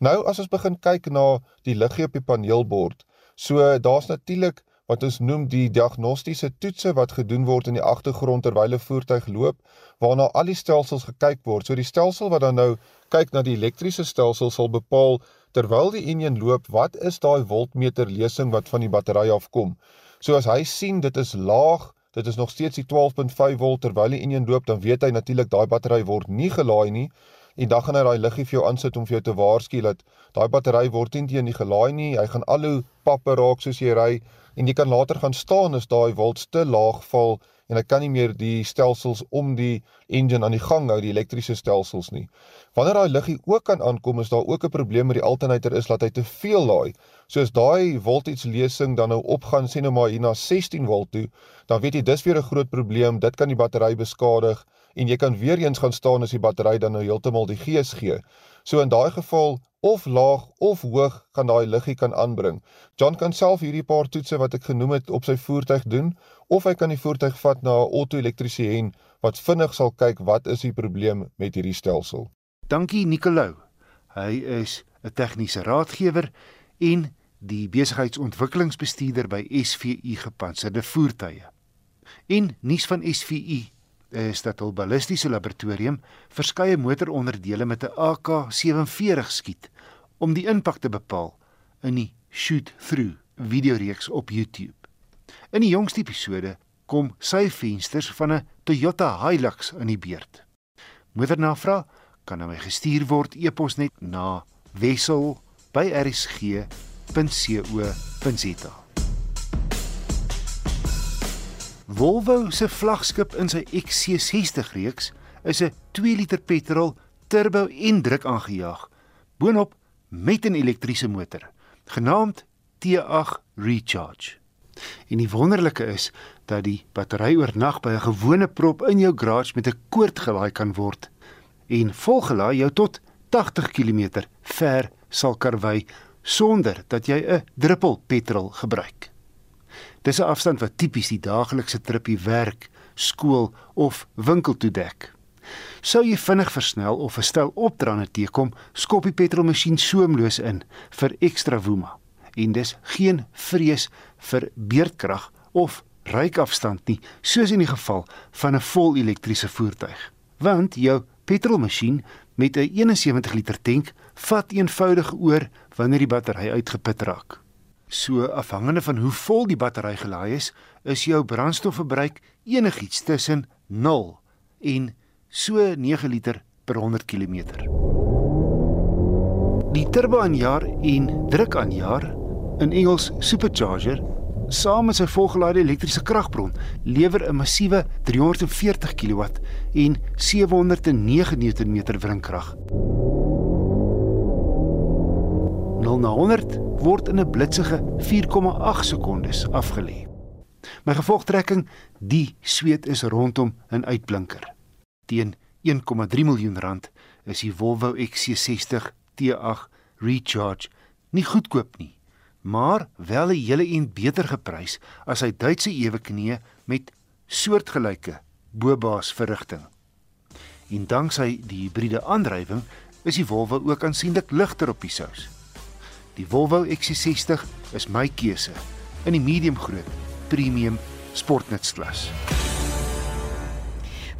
Nou as ons begin kyk na die liggie op die paneelbord. So daar's natuurlik wat ons noem die diagnostiese toetse wat gedoen word in die agtergrond terwyl 'n voertuig loop waarna al die stelsels gekyk word. So die stelsel wat dan nou kyk na die elektriese stelsel sal bepaal terwyl die enjin loop, wat is daai voltmeter lesing wat van die battery afkom? So as hy sien dit is laag, dit is nog steeds die 12.5 volt terwyl die enjin loop, dan weet hy natuurlik daai battery word nie gelaai nie. En dan gaan hy daai liggie vir jou aansit om vir jou te waarsku dat daai battery word nie teen die gelaai nie, hy gaan al hoe pappe raak soos jy ry. En jy kan later gaan staan as daai volt te laag val en hy kan nie meer die stelsels om die engine aan die gang hou, die elektriese stelsels nie. Wanneer daai liggie ook kan aankom, is daar ook 'n probleem met die alternator is dat hy te veel laai. So as daai voltage lesing dan nou opgaan sien nou maar hier na 16 volt toe, dan weet jy dis weer 'n groot probleem. Dit kan die battery beskadig en jy kan weer eens gaan staan as die battery dan nou heeltemal die gees gee. So in daai geval of laag of hoog gaan daai liggie kan aanbring. John kan self hierdie paar toetse wat ek genoem het op sy voertuig doen of hy kan die voertuig vat na 'n auto-elektriesien wat vinnig sal kyk wat is die probleem met hierdie stelsel. Dankie Nicolou. Hy is 'n tegniese raadgewer en die besigheidsontwikkelingsbestuurder by SVU gepantserde voertuie. En nuus van SVU is dat hul ballistiese laboratorium verskeie motoronderdele met 'n AK47 skiet om die impak te bepaal in die Shoot Through videoreeks op YouTube. In die jongste episode kom sy vensters van 'n Toyota Hilux in die beurt. Moedernavraag kan aan my gestuur word e-pos net na wissel@rsg.co.za. Volvo se vlaggenskap in sy XC60 reeks is 'n 2 liter petrol turbo en druk aangejaag, boonop met 'n elektriese motor, genaamd T8 Recharge. En die wonderlike is dat die battery oornag by 'n gewone prop in jou garage met 'n koord gelaai kan word en volgelaai jou tot 80 km ver sal karwei sonder dat jy 'n druppel petrol gebruik. Dis 'n afstand wat tipies die daaglikse tripie werk, skool of winkel toe dek. Sou jy vinnig versnel of 'n stel opdraande teekom, skop die petrolmasjien soemloos in vir ekstra woema. En dis geen vrees vir beerdkrag of ryikafstand nie, soos in die geval van 'n vol elektriese voertuig. Want jou petrolmasjien met 'n 71 liter tank vat eenvoudig oor wanneer die battery uitgeput raak. So afhangende van hoe vol die battery gelaai is, is jou brandstofverbruik enigiets tussen 0 en so 9 liter per 100 km. Die turboaanjaer en drukaanjaer in Engels supercharger saam met sy volgelaaide elektriese kragbron lewer 'n massiewe 340 kW en 709 Nm wrinkrag. 0 na 100 word in 'n blitsige 4,8 sekondes afgelê. My gevolgtrekking, die sweet is rondom 'n uitblinker. Teen 1,3 miljoen rand is die Volvo XC60 T8 Recharge nie goedkoop nie, maar wel 'n hele en beter geprys as hy Duitse eweknie met soortgelyke bobaas verrigting. En danksy die hybride aandrywing is die Volvo ook aansienlik ligter op die sous. Die Volvo XC60 is my keuse in die medium groot premium sportnutsklas.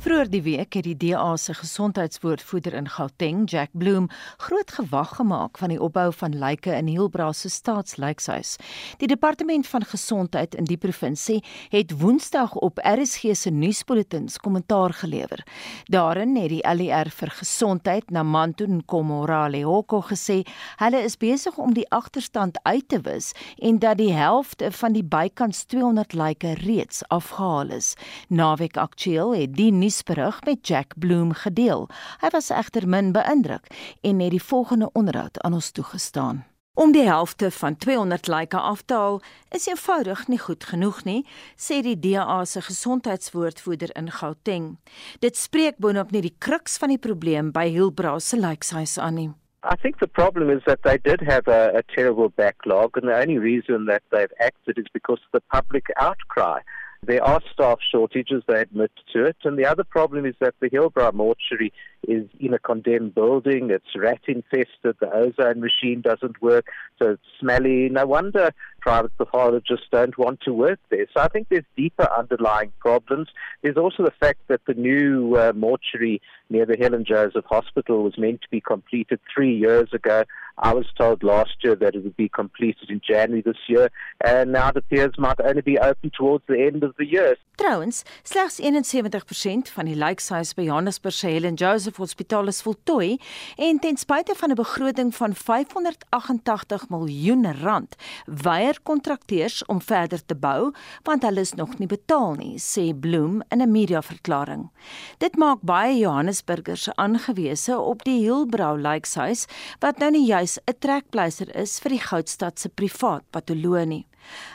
Vroeger die week het die DA se gesondheidswoordvoerder in Gauteng, Jack Bloem, groot gewag gemaak van die opbou van lyke in Hielbra se staatslykshuis. Die departement van gesondheid in die provinsie het Woensdag op RSG se nuusbulletins kommentaar gelewer. Daarin het die LER vir gesondheid Namantu Nkomorale Hoko gesê hulle is besig om die agterstand uit te wis en dat die helfte van die bykans 200 lyke reeds afgehaal is. Naweek aktueel het die nuusberig met Jack Bloom gedeel. Hy was egter min beïndruk en het die volgende onderhoud aan ons toegestaan. Om die helfte van 200 lyke af te haal is eenvoudig nie goed genoeg nie, sê die DA se gesondheidswoordvoerder in Gauteng. Dit spreek boonop nie die kruks van die probleem by Hillbra se lykshuis aan nie. I think the problem is that they did have a, a terrible backlog, and the only reason that they've acted is because of the public outcry. There are staff shortages, they admit to it. And the other problem is that the Hillbrow mortuary is in a condemned building. It's rat infested. The ozone machine doesn't work. So it's smelly. No wonder private pathologists don't want to work there. So I think there's deeper underlying problems. There's also the fact that the new uh, mortuary near the Helen Joseph Hospital was meant to be completed three years ago. I was told last year that it would be completed in January this year, and now it appears might only be open towards the end of the year. Trouwens, slegs 71% van die lijkhuis by Johannesburg se Helen Joseph Hospitaal is voltooi en ten spyte van 'n begroting van 588 miljoen rand, weier kontrakteurs om verder te bou want hulle is nog nie betaal nie, sê Bloem in 'n mediaverklaring. Dit maak baie Johannesburgers aangewese op die Hillbrow lijkhuis wat nou nie juis 'n trekpleister is vir die Goudstad se privaat patologie.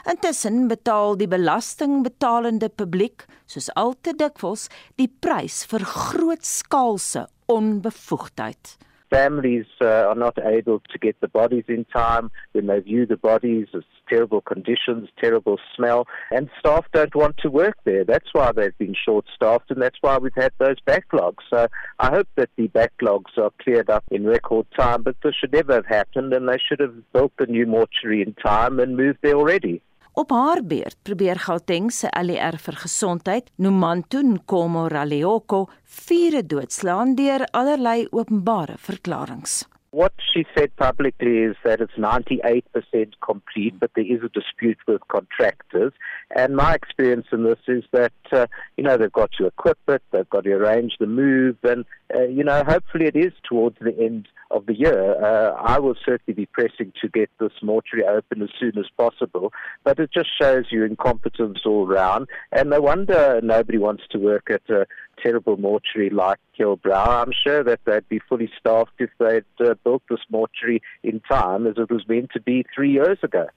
Intussen betaal die belastingbetalende publiek, soos al te dikwels, die prys vir grootskaalse onbevoegdheid. families uh, are not able to get the bodies in time. When they view the bodies, it's terrible conditions, terrible smell, and staff don't want to work there. That's why they've been short staffed, and that's why we've had those backlogs. So I hope that the backlogs are cleared up in record time, but this should never have happened, and they should have built the new mortuary in time and moved there already. Op haar beurt probeer Gauteng se LER vir gesondheid, Nomantu Nkomo Raleoko, vure doodslaan deur allerlei openbare verklaringe. What she said publicly is that it's 98% complete, but there is a dispute with contractors. And my experience in this is that, uh, you know, they've got to equip it, they've got to arrange the move, and, uh, you know, hopefully it is towards the end of the year. Uh, I will certainly be pressing to get this mortuary open as soon as possible, but it just shows you incompetence all round. And no wonder nobody wants to work at a terrible mortuary like Kilbrow. I'm sure that they'd be fully staffed if they'd uh, built this mortuary in time as it was meant to be three years ago.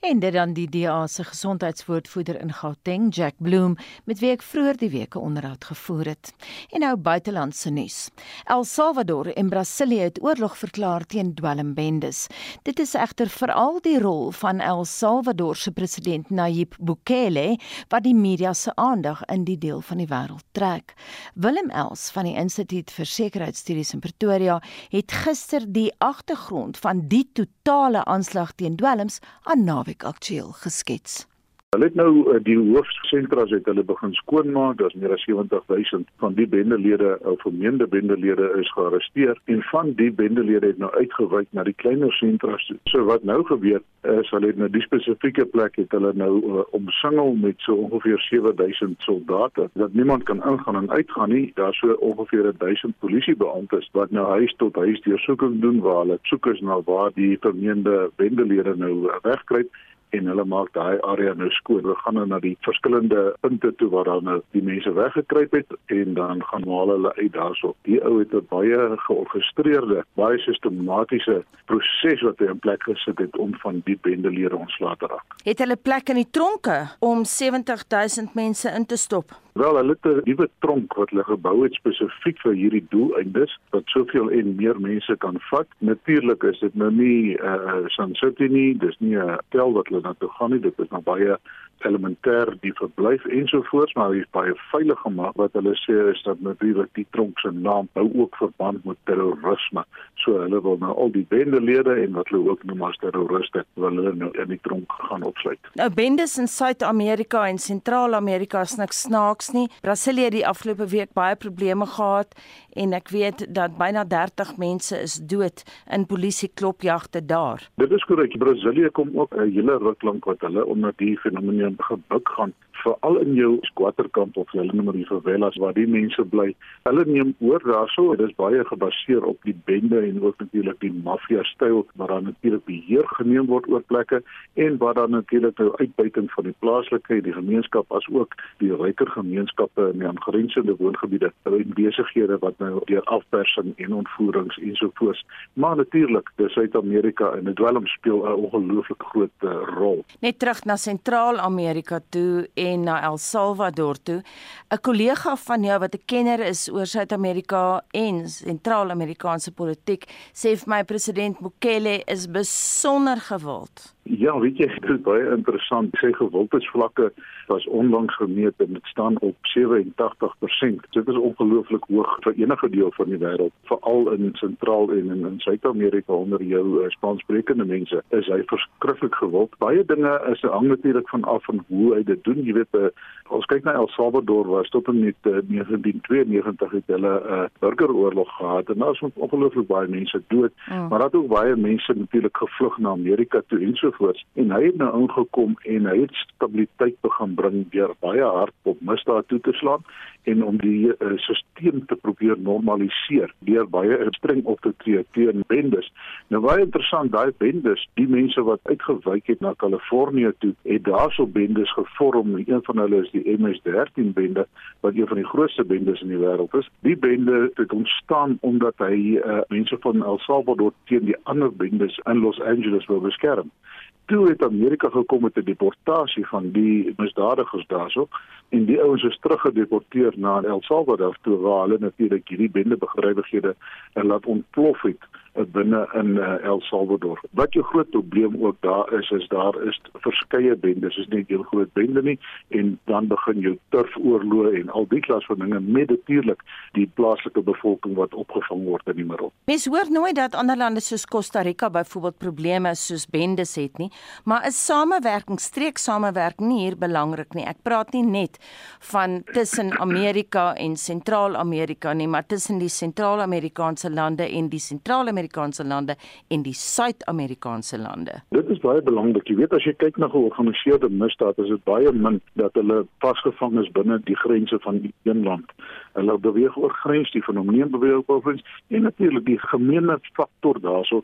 En dit dan die DA se gesondheidswoordvoerder in Gauteng, Jack Bloem, met wie ek vroeër die week 'n onderhoud gevoer het. En nou buitelandse nuus. El Salvador en Brasilië het oorlog verklaar teen dwelmbendes. Dit is egter veral die rol van El Salvador se president Nayib Bukele wat die media se aandag in die deel van die wêreld trek. Willem Els van die Instituut vir Sekuriteitsstudies in Pretoria het gister die agtergrond van die totale aanslag teen dwelms aan naweek aktueel geskets. Hulle het nou uh, die hoofsentras het hulle begin skoonmaak. Daar's meer as 70000 van die bendelede of vermeende bendelede is gearresteer en van die bendelede het nou uitgewyk na die kleiner sentras. So wat nou gebeur is hulle het nou die spesifieke plek het hulle nou uh, omsingel met so ongeveer 7000 soldate dat niemand kan ingaan en uitgaan nie. Daar's so ongeveer 1000 polisiebeamptes wat nou huis tot huis deursoeking doen waar hulle soek is na waar die vermeende bendelede nou uh, wegkruip en hulle maak daai area nou skoon. We gaan nou na die verskillende punte toe waar dan nou die mense weggekruip het en dan gaan haal hulle uit daarso. Die ou het 'n baie georgestreerde, baie sistematiese proses wat hy in plek gesit het om van die bendelede ontslae te raak. Het hulle plek in die tronke om 70000 mense in te stop? Wel, hulle het 'n nuwe tronk wat hulle gebou het spesifiek vir hierdie doeleindes wat soveel en meer mense kan vat. Natuurlik is dit nou nie 'n uh, San City nie, dis nie 'n hotel wat hulle na toe gaan nie, dit is nog baie elementêr die verblyf ensovoorts maar hy is baie veilig gemaak. Wat hulle sê is dat natuurlik die tronk se naam hou ook verband met terrorisme. So hulle wil nou al die bendelede en wat hulle ook noem as terroriste wil hulle nou in die tronk gaan opsluit. Nou bendes in Suid-Amerika en Sentraal-Amerika is niks snaaks nie. Brasilië het die afgelope week baie probleme gehad en ek weet dat byna 30 mense is dood in polisie klopjagte daar. Dit is korrek Brasilië kom ook 'n hele ruk lank wat hulle onder die fenomeen gebuk gaan veral in jou squatterkamp of hulle noem die favelas waar die mense bly. Hulle neem oor daarso, dit is baie gebaseer op die bende en ook natuurlik die maffia styl waar dan natuurlik beheer geneem word oor plekke en waar dan natuurlik nou uitbuiting van die plaaslike, die gemeenskap as ook die ryker gemeenskappe in die aangrensende woongebiede en besighede wat nou deur afpersing en ontvoerings ensovoorts. Maar natuurlik, dis Suid-Amerika en dit dwelm speel 'n ongelooflik groot uh, rol. Net terug na Sentraal-Amerika toe en na El Salvador toe. 'n Kollega van jou wat 'n kenner is oor Suid-Amerika en Sentraal-Amerikaanse politiek, sê vir my president Bukele is besonder gewild. Ja, weet jy, dit is baie interessant. Sy gewildheidsvlakke was onlangs gemeet en dit staan op 87%. Dit is ongelooflik hoog vir enige deel van die wêreld, veral in Sentraal en in, in Suid-Amerika onder jou uh, Spaanssprekende mense. Is hy verskriklik gewild. Baie dinge is hang natuurlik van af van hoe hy dit doen. Jy weet, uh, ons kyk na El Salvador was tot en met uh, 1992 het hulle 'n uh, burgeroorlog gehad en daar is ongelooflik baie mense dood, mm. maar daar het ook baie mense natuurlik gevlug na Amerika toe en so voort. En hy het nou ingekom en hy het stabiliteit begin bring deur baie hard op misdaad toe te slaan en om die uh, stelsel te probeer normaliseer deur baie streng op te tree teen bendes. Nou baie interessant, daai bendes, die mense wat uitgewyk het na Kalifornië toe, het daarso bendes gevorm. Een van hulle is die MS13 bende wat een van die grootste bendes in die wêreld is. Die bende het ontstaan omdat hy uh, mense van El Salvador teen die ander bendes in Los Angeles wil beskerm toe het Amerika gekom met 'n deportasie van die misdadigers daarso en die ouens is teruggedeporteer na El Salvador toe waar hulle natuurlik hierdie bende begrywighede en laat ontplof het binne in uh, El Salvador. Wat jou groot probleem ook daar is is daar is verskeie bendes, is nie 'n groot bende nie en dan begin jou turfoorloë en al die klas van dinge met natuurlik die plaaslike bevolking wat opgevang word in die middel. Mens hoor nooit dat ander lande soos Costa Rica byvoorbeeld probleme soos bendes het nie, maar is samewerking, streek samewerking hier belangrik nie. Ek praat nie net van tussen Amerika en Sentraal-Amerika nie, maar tussen die Sentraal-Amerikaanse lande en die Sentraal Noord-Amerikaanse lande en die Suid-Amerikaanse lande? Dit is baie belangrik. Jy weet as jy kyk na georganiseerde misdaad, is dit baie min dat hulle vasgevang is binne die grense van die een land. Hulle beweeg oor grens, die fenomeen beweeg oor grens en natuurlik die gemeene faktor daarso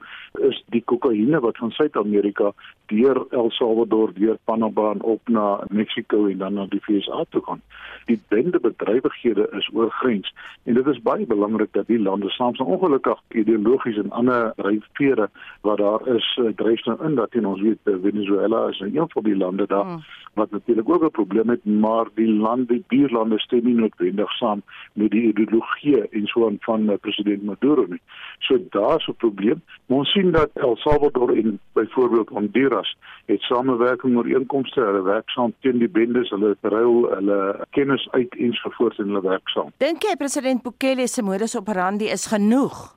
is die kokaine wat van Suid-Amerika deur El Salvador, deur Panama en op na Mexiko en dan na die VSA toe gaan. Die bende bedrywighede is oor grens en dit is baie belangrik dat die lande saam so ongelukkig ideologies en ander ryfvere wat daar is eh, dryf nou in dat in ons weet eh, Venezuela is een van die lande daar hmm. wat natuurlik ook 'n probleem het maar die lande die buurlande stem nie noodwendig saam met die ideologie en so aan van uh, president Maduro nie. So daar's 'n probleem. Ons sien dat El Salvador en byvoorbeeld Honduras het samewerking oor inkomste, hulle werk saam teen die bendes, hulle ruil hulle kennis uit ensovoorts en hulle werk saam. Dink jy president Bukele se modus operandi is genoeg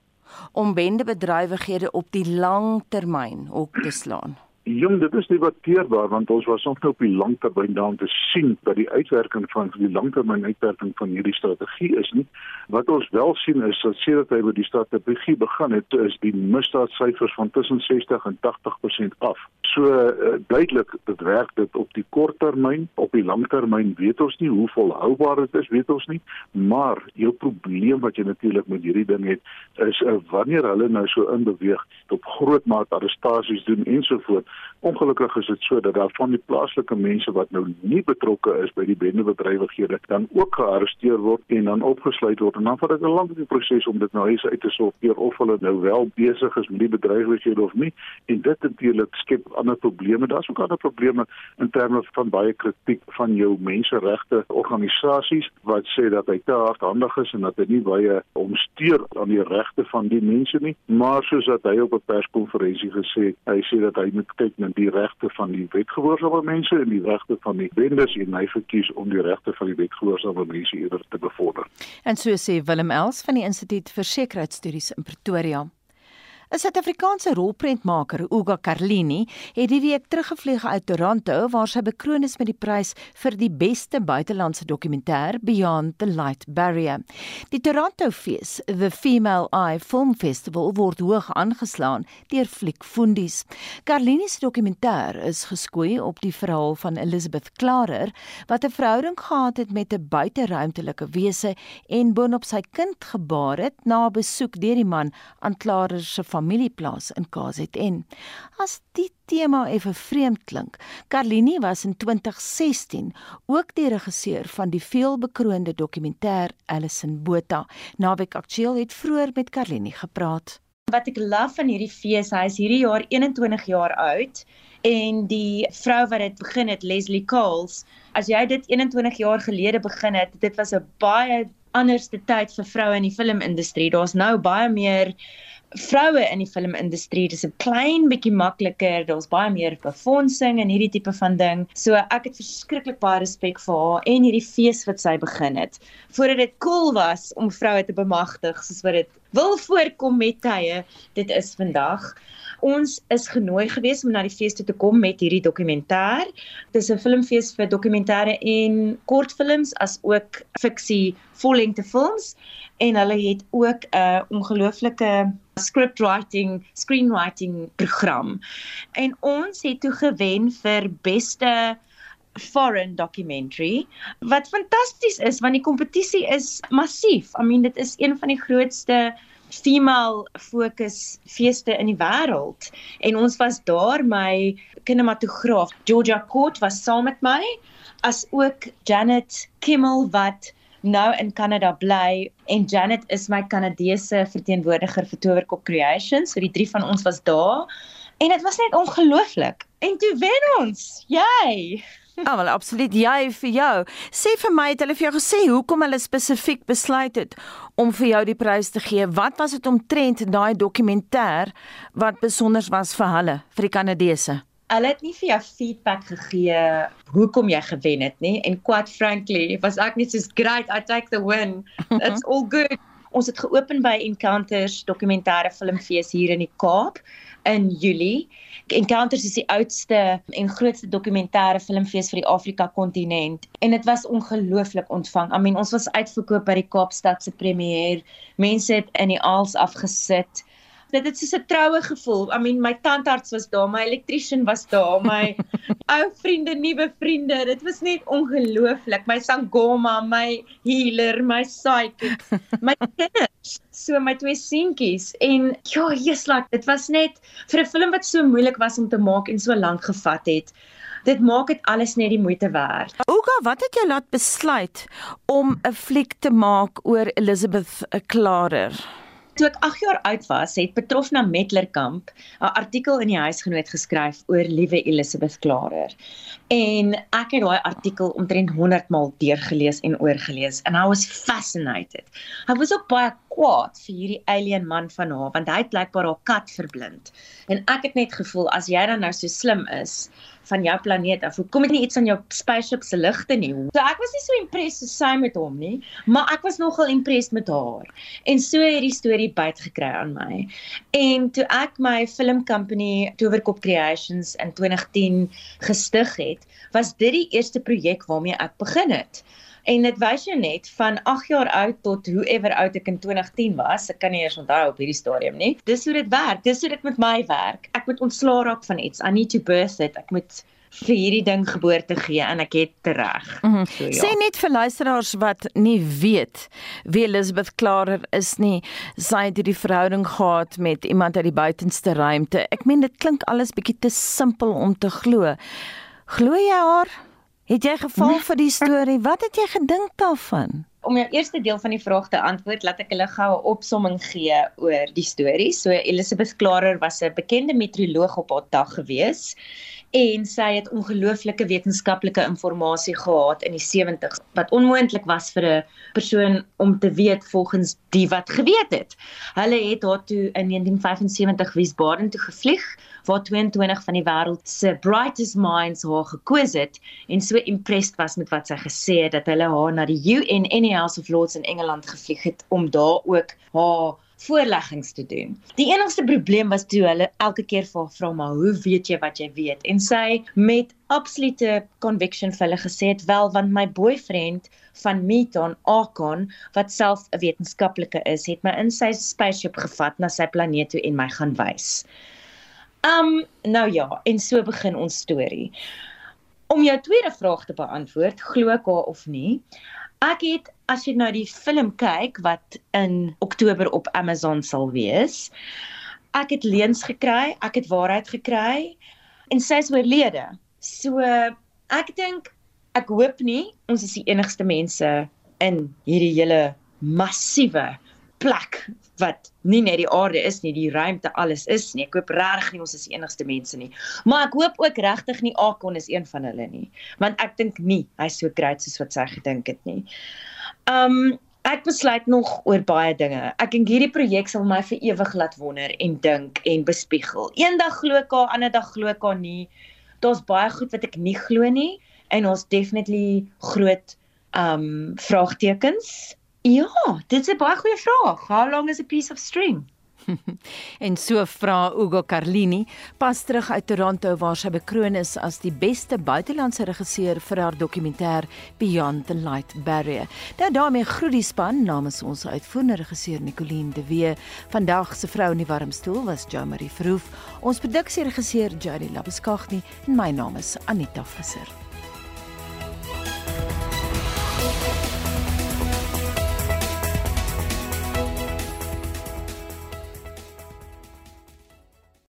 om bendebedrywighede op die lang termyn op te slaan? Jong, dit is debatteerbaar want ons was nog nou op die langtermyn daan te sien dat die uitwerking van die langtermyn uitwerking van hierdie strategie is nie. Wat ons wel sien is dat sedert hy met die strategie begin het, is die misdaadsyfers van tussen 60 en 80% af. So uh, duidelik dit werk dit op die kort termyn, op die langtermyn weet ons nie hoe volhoubaar dit is, weet ons nie, maar jou probleem wat jy natuurlik met hierdie ding het is uh, wanneer hulle nou so inbeweeg op groot maat arrestasies doen ensovoorts Ongelukkig is dit so dat daar van die plaaslike mense wat nou nie betrokke is by die bendebedrywighede dan ook gearresteer word en dan opgesluit word. En dan vat dit 'n lang proses om dit nou eens uit te sorteer of hulle nou wel besig is met die bedrywighede of nie. En dit natuurlik skep ander probleme. Daar's ook ander probleme in terme van baie kritiek van jou menseregte organisasies wat sê dat hy te hardhandig is en dat hy nie baie omsteer aan die regte van die mense nie, maar soos dat hy op 'n perskonferensie gesê het, hy sê dat hy moet kyk na die regte van die wetgehoorsame mense en die regte van die wenders en hy verkies om die regte van die wetgehoorsame mense eerder te bevorder. En so sê Willem Els van die Instituut vir Sekuriteitsstudies in Pretoria. 'n Suid-Afrikaanse rolprentmaker, Uga Carlini, het die week teruggevlieg uit Toronto waar sy bekroon is met die prys vir die beste buitelandse dokumentêr Beyond the Light Barrier. Die Toronto Fees, the Female Eye Film Festival, word hoog aangeslaan deur Fliekfundies. Carlini se dokumentêr is geskoei op die verhaal van Elizabeth Klarer wat 'n verhouding gehad het met 'n buiteruimtelike wese en boonop sy kind gebaar het na 'n besoek deur die man aan Klarer se familieplaas in KZN. As die tema effe vreemd klink, Carlini was in 2016 ook die regisseur van die veelbekroonde dokumentêr Alison Botha. Naweek Aktueel het vroeër met Carlini gepraat. Wat ek love van hierdie fees, hy is hierdie jaar 21 jaar oud en die vrou wat dit begin het, Leslie Coles, as jy dit 21 jaar gelede begin het, dit was 'n baie anderste tyd vir vroue in die filmindustrie. Daar's nou baie meer vroue in die filmindustrie dis 'n klein bietjie makliker daar's baie meer befondsing en hierdie tipe van ding. So ek het verskriklik baie respek vir haar en hierdie fees wat sy begin het. Voordat dit cool was om vroue te bemagtig soos wat dit wil voorkom met tye dit is vandag. Ons is genooi gewees om na die fees te kom met hierdie dokumentêr. Dit is 'n filmfees vir dokumentêre en kortfilms as ook fiksie vollengte films en hulle het ook 'n ongelooflike script writing, screenwriting program. En ons het toe gewen vir beste foreign documentary wat fantasties is want die kompetisie is massief. I mean dit is een van die grootste female fokus feeste in die wêreld en ons was daar my kinematograaf Georgia Court was saam met my as ook Janet Kimmel wat nou in Kanada bly en Janet is my Kanadese verteenwoordiger vir Towerkop Creations. So die drie van ons was daar en dit was net ongelooflik. En toe wen ons. Jy. Ja, wel absoluut jy vir jou. Sê vir my het hulle vir jou gesê hoekom hulle spesifiek besluit het om vir jou die prys te gee? Wat was dit omtrent daai dokumentêr wat besonder was vir hulle, vir die Kanadese? Hulle het nie vir jou feedback gegee hoekom jy gewen het nie. En quite frankly was ek net soos great I take the win. It's all good. Ons het geopen by Encounters dokumentêre filmfees hier in die Kaap in Julie. Encounters is die oudste en grootste dokumentêre filmfees vir die Afrika kontinent en dit was ongelooflik ontvang. I mean ons was uitverkoop by die Kaapstad se premier. Mense het in die aals afgesit dit het soos 'n troue gevoel. I mean, my tandarts was daar, my elektriesien was daar, my ou vriende, nuwe vriende. Dit was net ongelooflik. My sangoma, my healer, my psychic, my kinders, so my twee seentjies en ja, Jesus, like, dit was net vir 'n film wat so moeilik was om te maak en so lank gevat het. Dit maak dit alles net die moeite werd. Oga, wat het jou laat besluit om 'n fliek te maak oor Elizabeth Klarer? Toe ek 8 jaar oud was, het Petrofna Metlerkamp 'n artikel in die huisgenoot geskryf oor liewe Elizabeth Klarer. En ek het daai artikel omtrent 100 maal deurgelees en oorgelees and I was fascinated. Ek was ook baie kwaad vir hierdie alien man van haar want hy het blykbaar haar kat verblind. En ek het net gevoel as jy dan nou so slim is, van jou planeet af. Hoekom het nie iets aan jou spaceship se ligte nie? So ek was nie so impressed so sy met hom nie, maar ek was nogal impressed met haar. En so het die storie byt gekry aan my. En toe ek my film company Towerkop Creations in 2010 gestig het, was dit die eerste projek waarmee ek begin het. En dit wys jou net van 8 jaar oud tot hoever oud ek in 2010 was. Ek kan nie eers onthou op hierdie stadium nie. Dis hoe dit werk. Dis hoe dit met my werk. Ek moet ontslaa raak van iets. I need to birth it. Ek moet vir hierdie ding geboorte gee en ek het tereg. Mm -hmm. so, ja. Sê net vir luisteraars wat nie weet wie Elizabeth Klarer is nie, sy het hierdie verhouding gehad met iemand uit die buitenste ruimte. Ek meen dit klink alles bietjie te simpel om te glo. Glo jy haar? Het jy geval vir die storie? Wat het jy gedink daarvan? Om jou eerste deel van die vraag te antwoord, laat ek hulle gou 'n opsomming gee oor die storie. So Elizabeth Klarer was 'n bekende meteoroloog op haar dag gewees en sy het ongelooflike wetenskaplike inligting gehad in die 70s wat onmoontlik was vir 'n persoon om te weet volgens die wat geweet het. Hulle het haar toe in 1975 Wiesbaden toe gevlieg waar 22 van die wêreld se brightest minds haar gekoos het en so impressed was met wat sy gesê het dat hulle haar na die UN in die House of Lords in Engeland gevlieg het om daar ook haar voorleggings te doen. Die enigste probleem was toe hulle elke keer vir haar vra maar hoe weet jy wat jy weet en sy met absolute conviction vir hulle gesê het wel want my boyfriend van Meton Akon wat self 'n wetenskaplike is het my in sy spaceship gevat na sy planeet toe en my gaan wys. Um nou ja, en so begin ons storie. Om jou tweede vraag te beantwoord, glo ek haar of nie? Ek het as jy nou die film kyk wat in Oktober op Amazon sal wees, ek het leuns gekry, ek het waarheid gekry en sy is oorlede. So ek dink ek hoop nie ons is die enigste mense in hierdie hele massiewe plek wat nie net die aarde is nie, die ruimte alles is nie. Ek hoop regtig nie ons is die enigste mense nie. Maar ek hoop ook regtig nie Akon is een van hulle nie, want ek dink nie hy's so groot soos wat sy gedink het nie. Um ek besluit nog oor baie dinge. Ek dink hierdie projek sal my vir ewig laat wonder en dink en bespiegel. Eendag glo ek ander dag glo ek nie. Daar's baie goed wat ek nie glo nie en ons definitely groot um vraagtekens Ja, dit is 'n baie goeie vraag. How long is a piece of string? en so vra Ugo Carlini pas terug uit Toronto waar sy bekroon is as die beste buitelandse regisseur vir haar dokumentêr Beyond the Light Barrier. Nou daarmee groet die span namens ons uitvoerende regisseur Nicoline de Wee. Vandag se vrou in die warm stoel was Jo Marie Verhoef. Ons produksieregisseur Jody Labuskaghni en my naam is Anita Visser. Thank you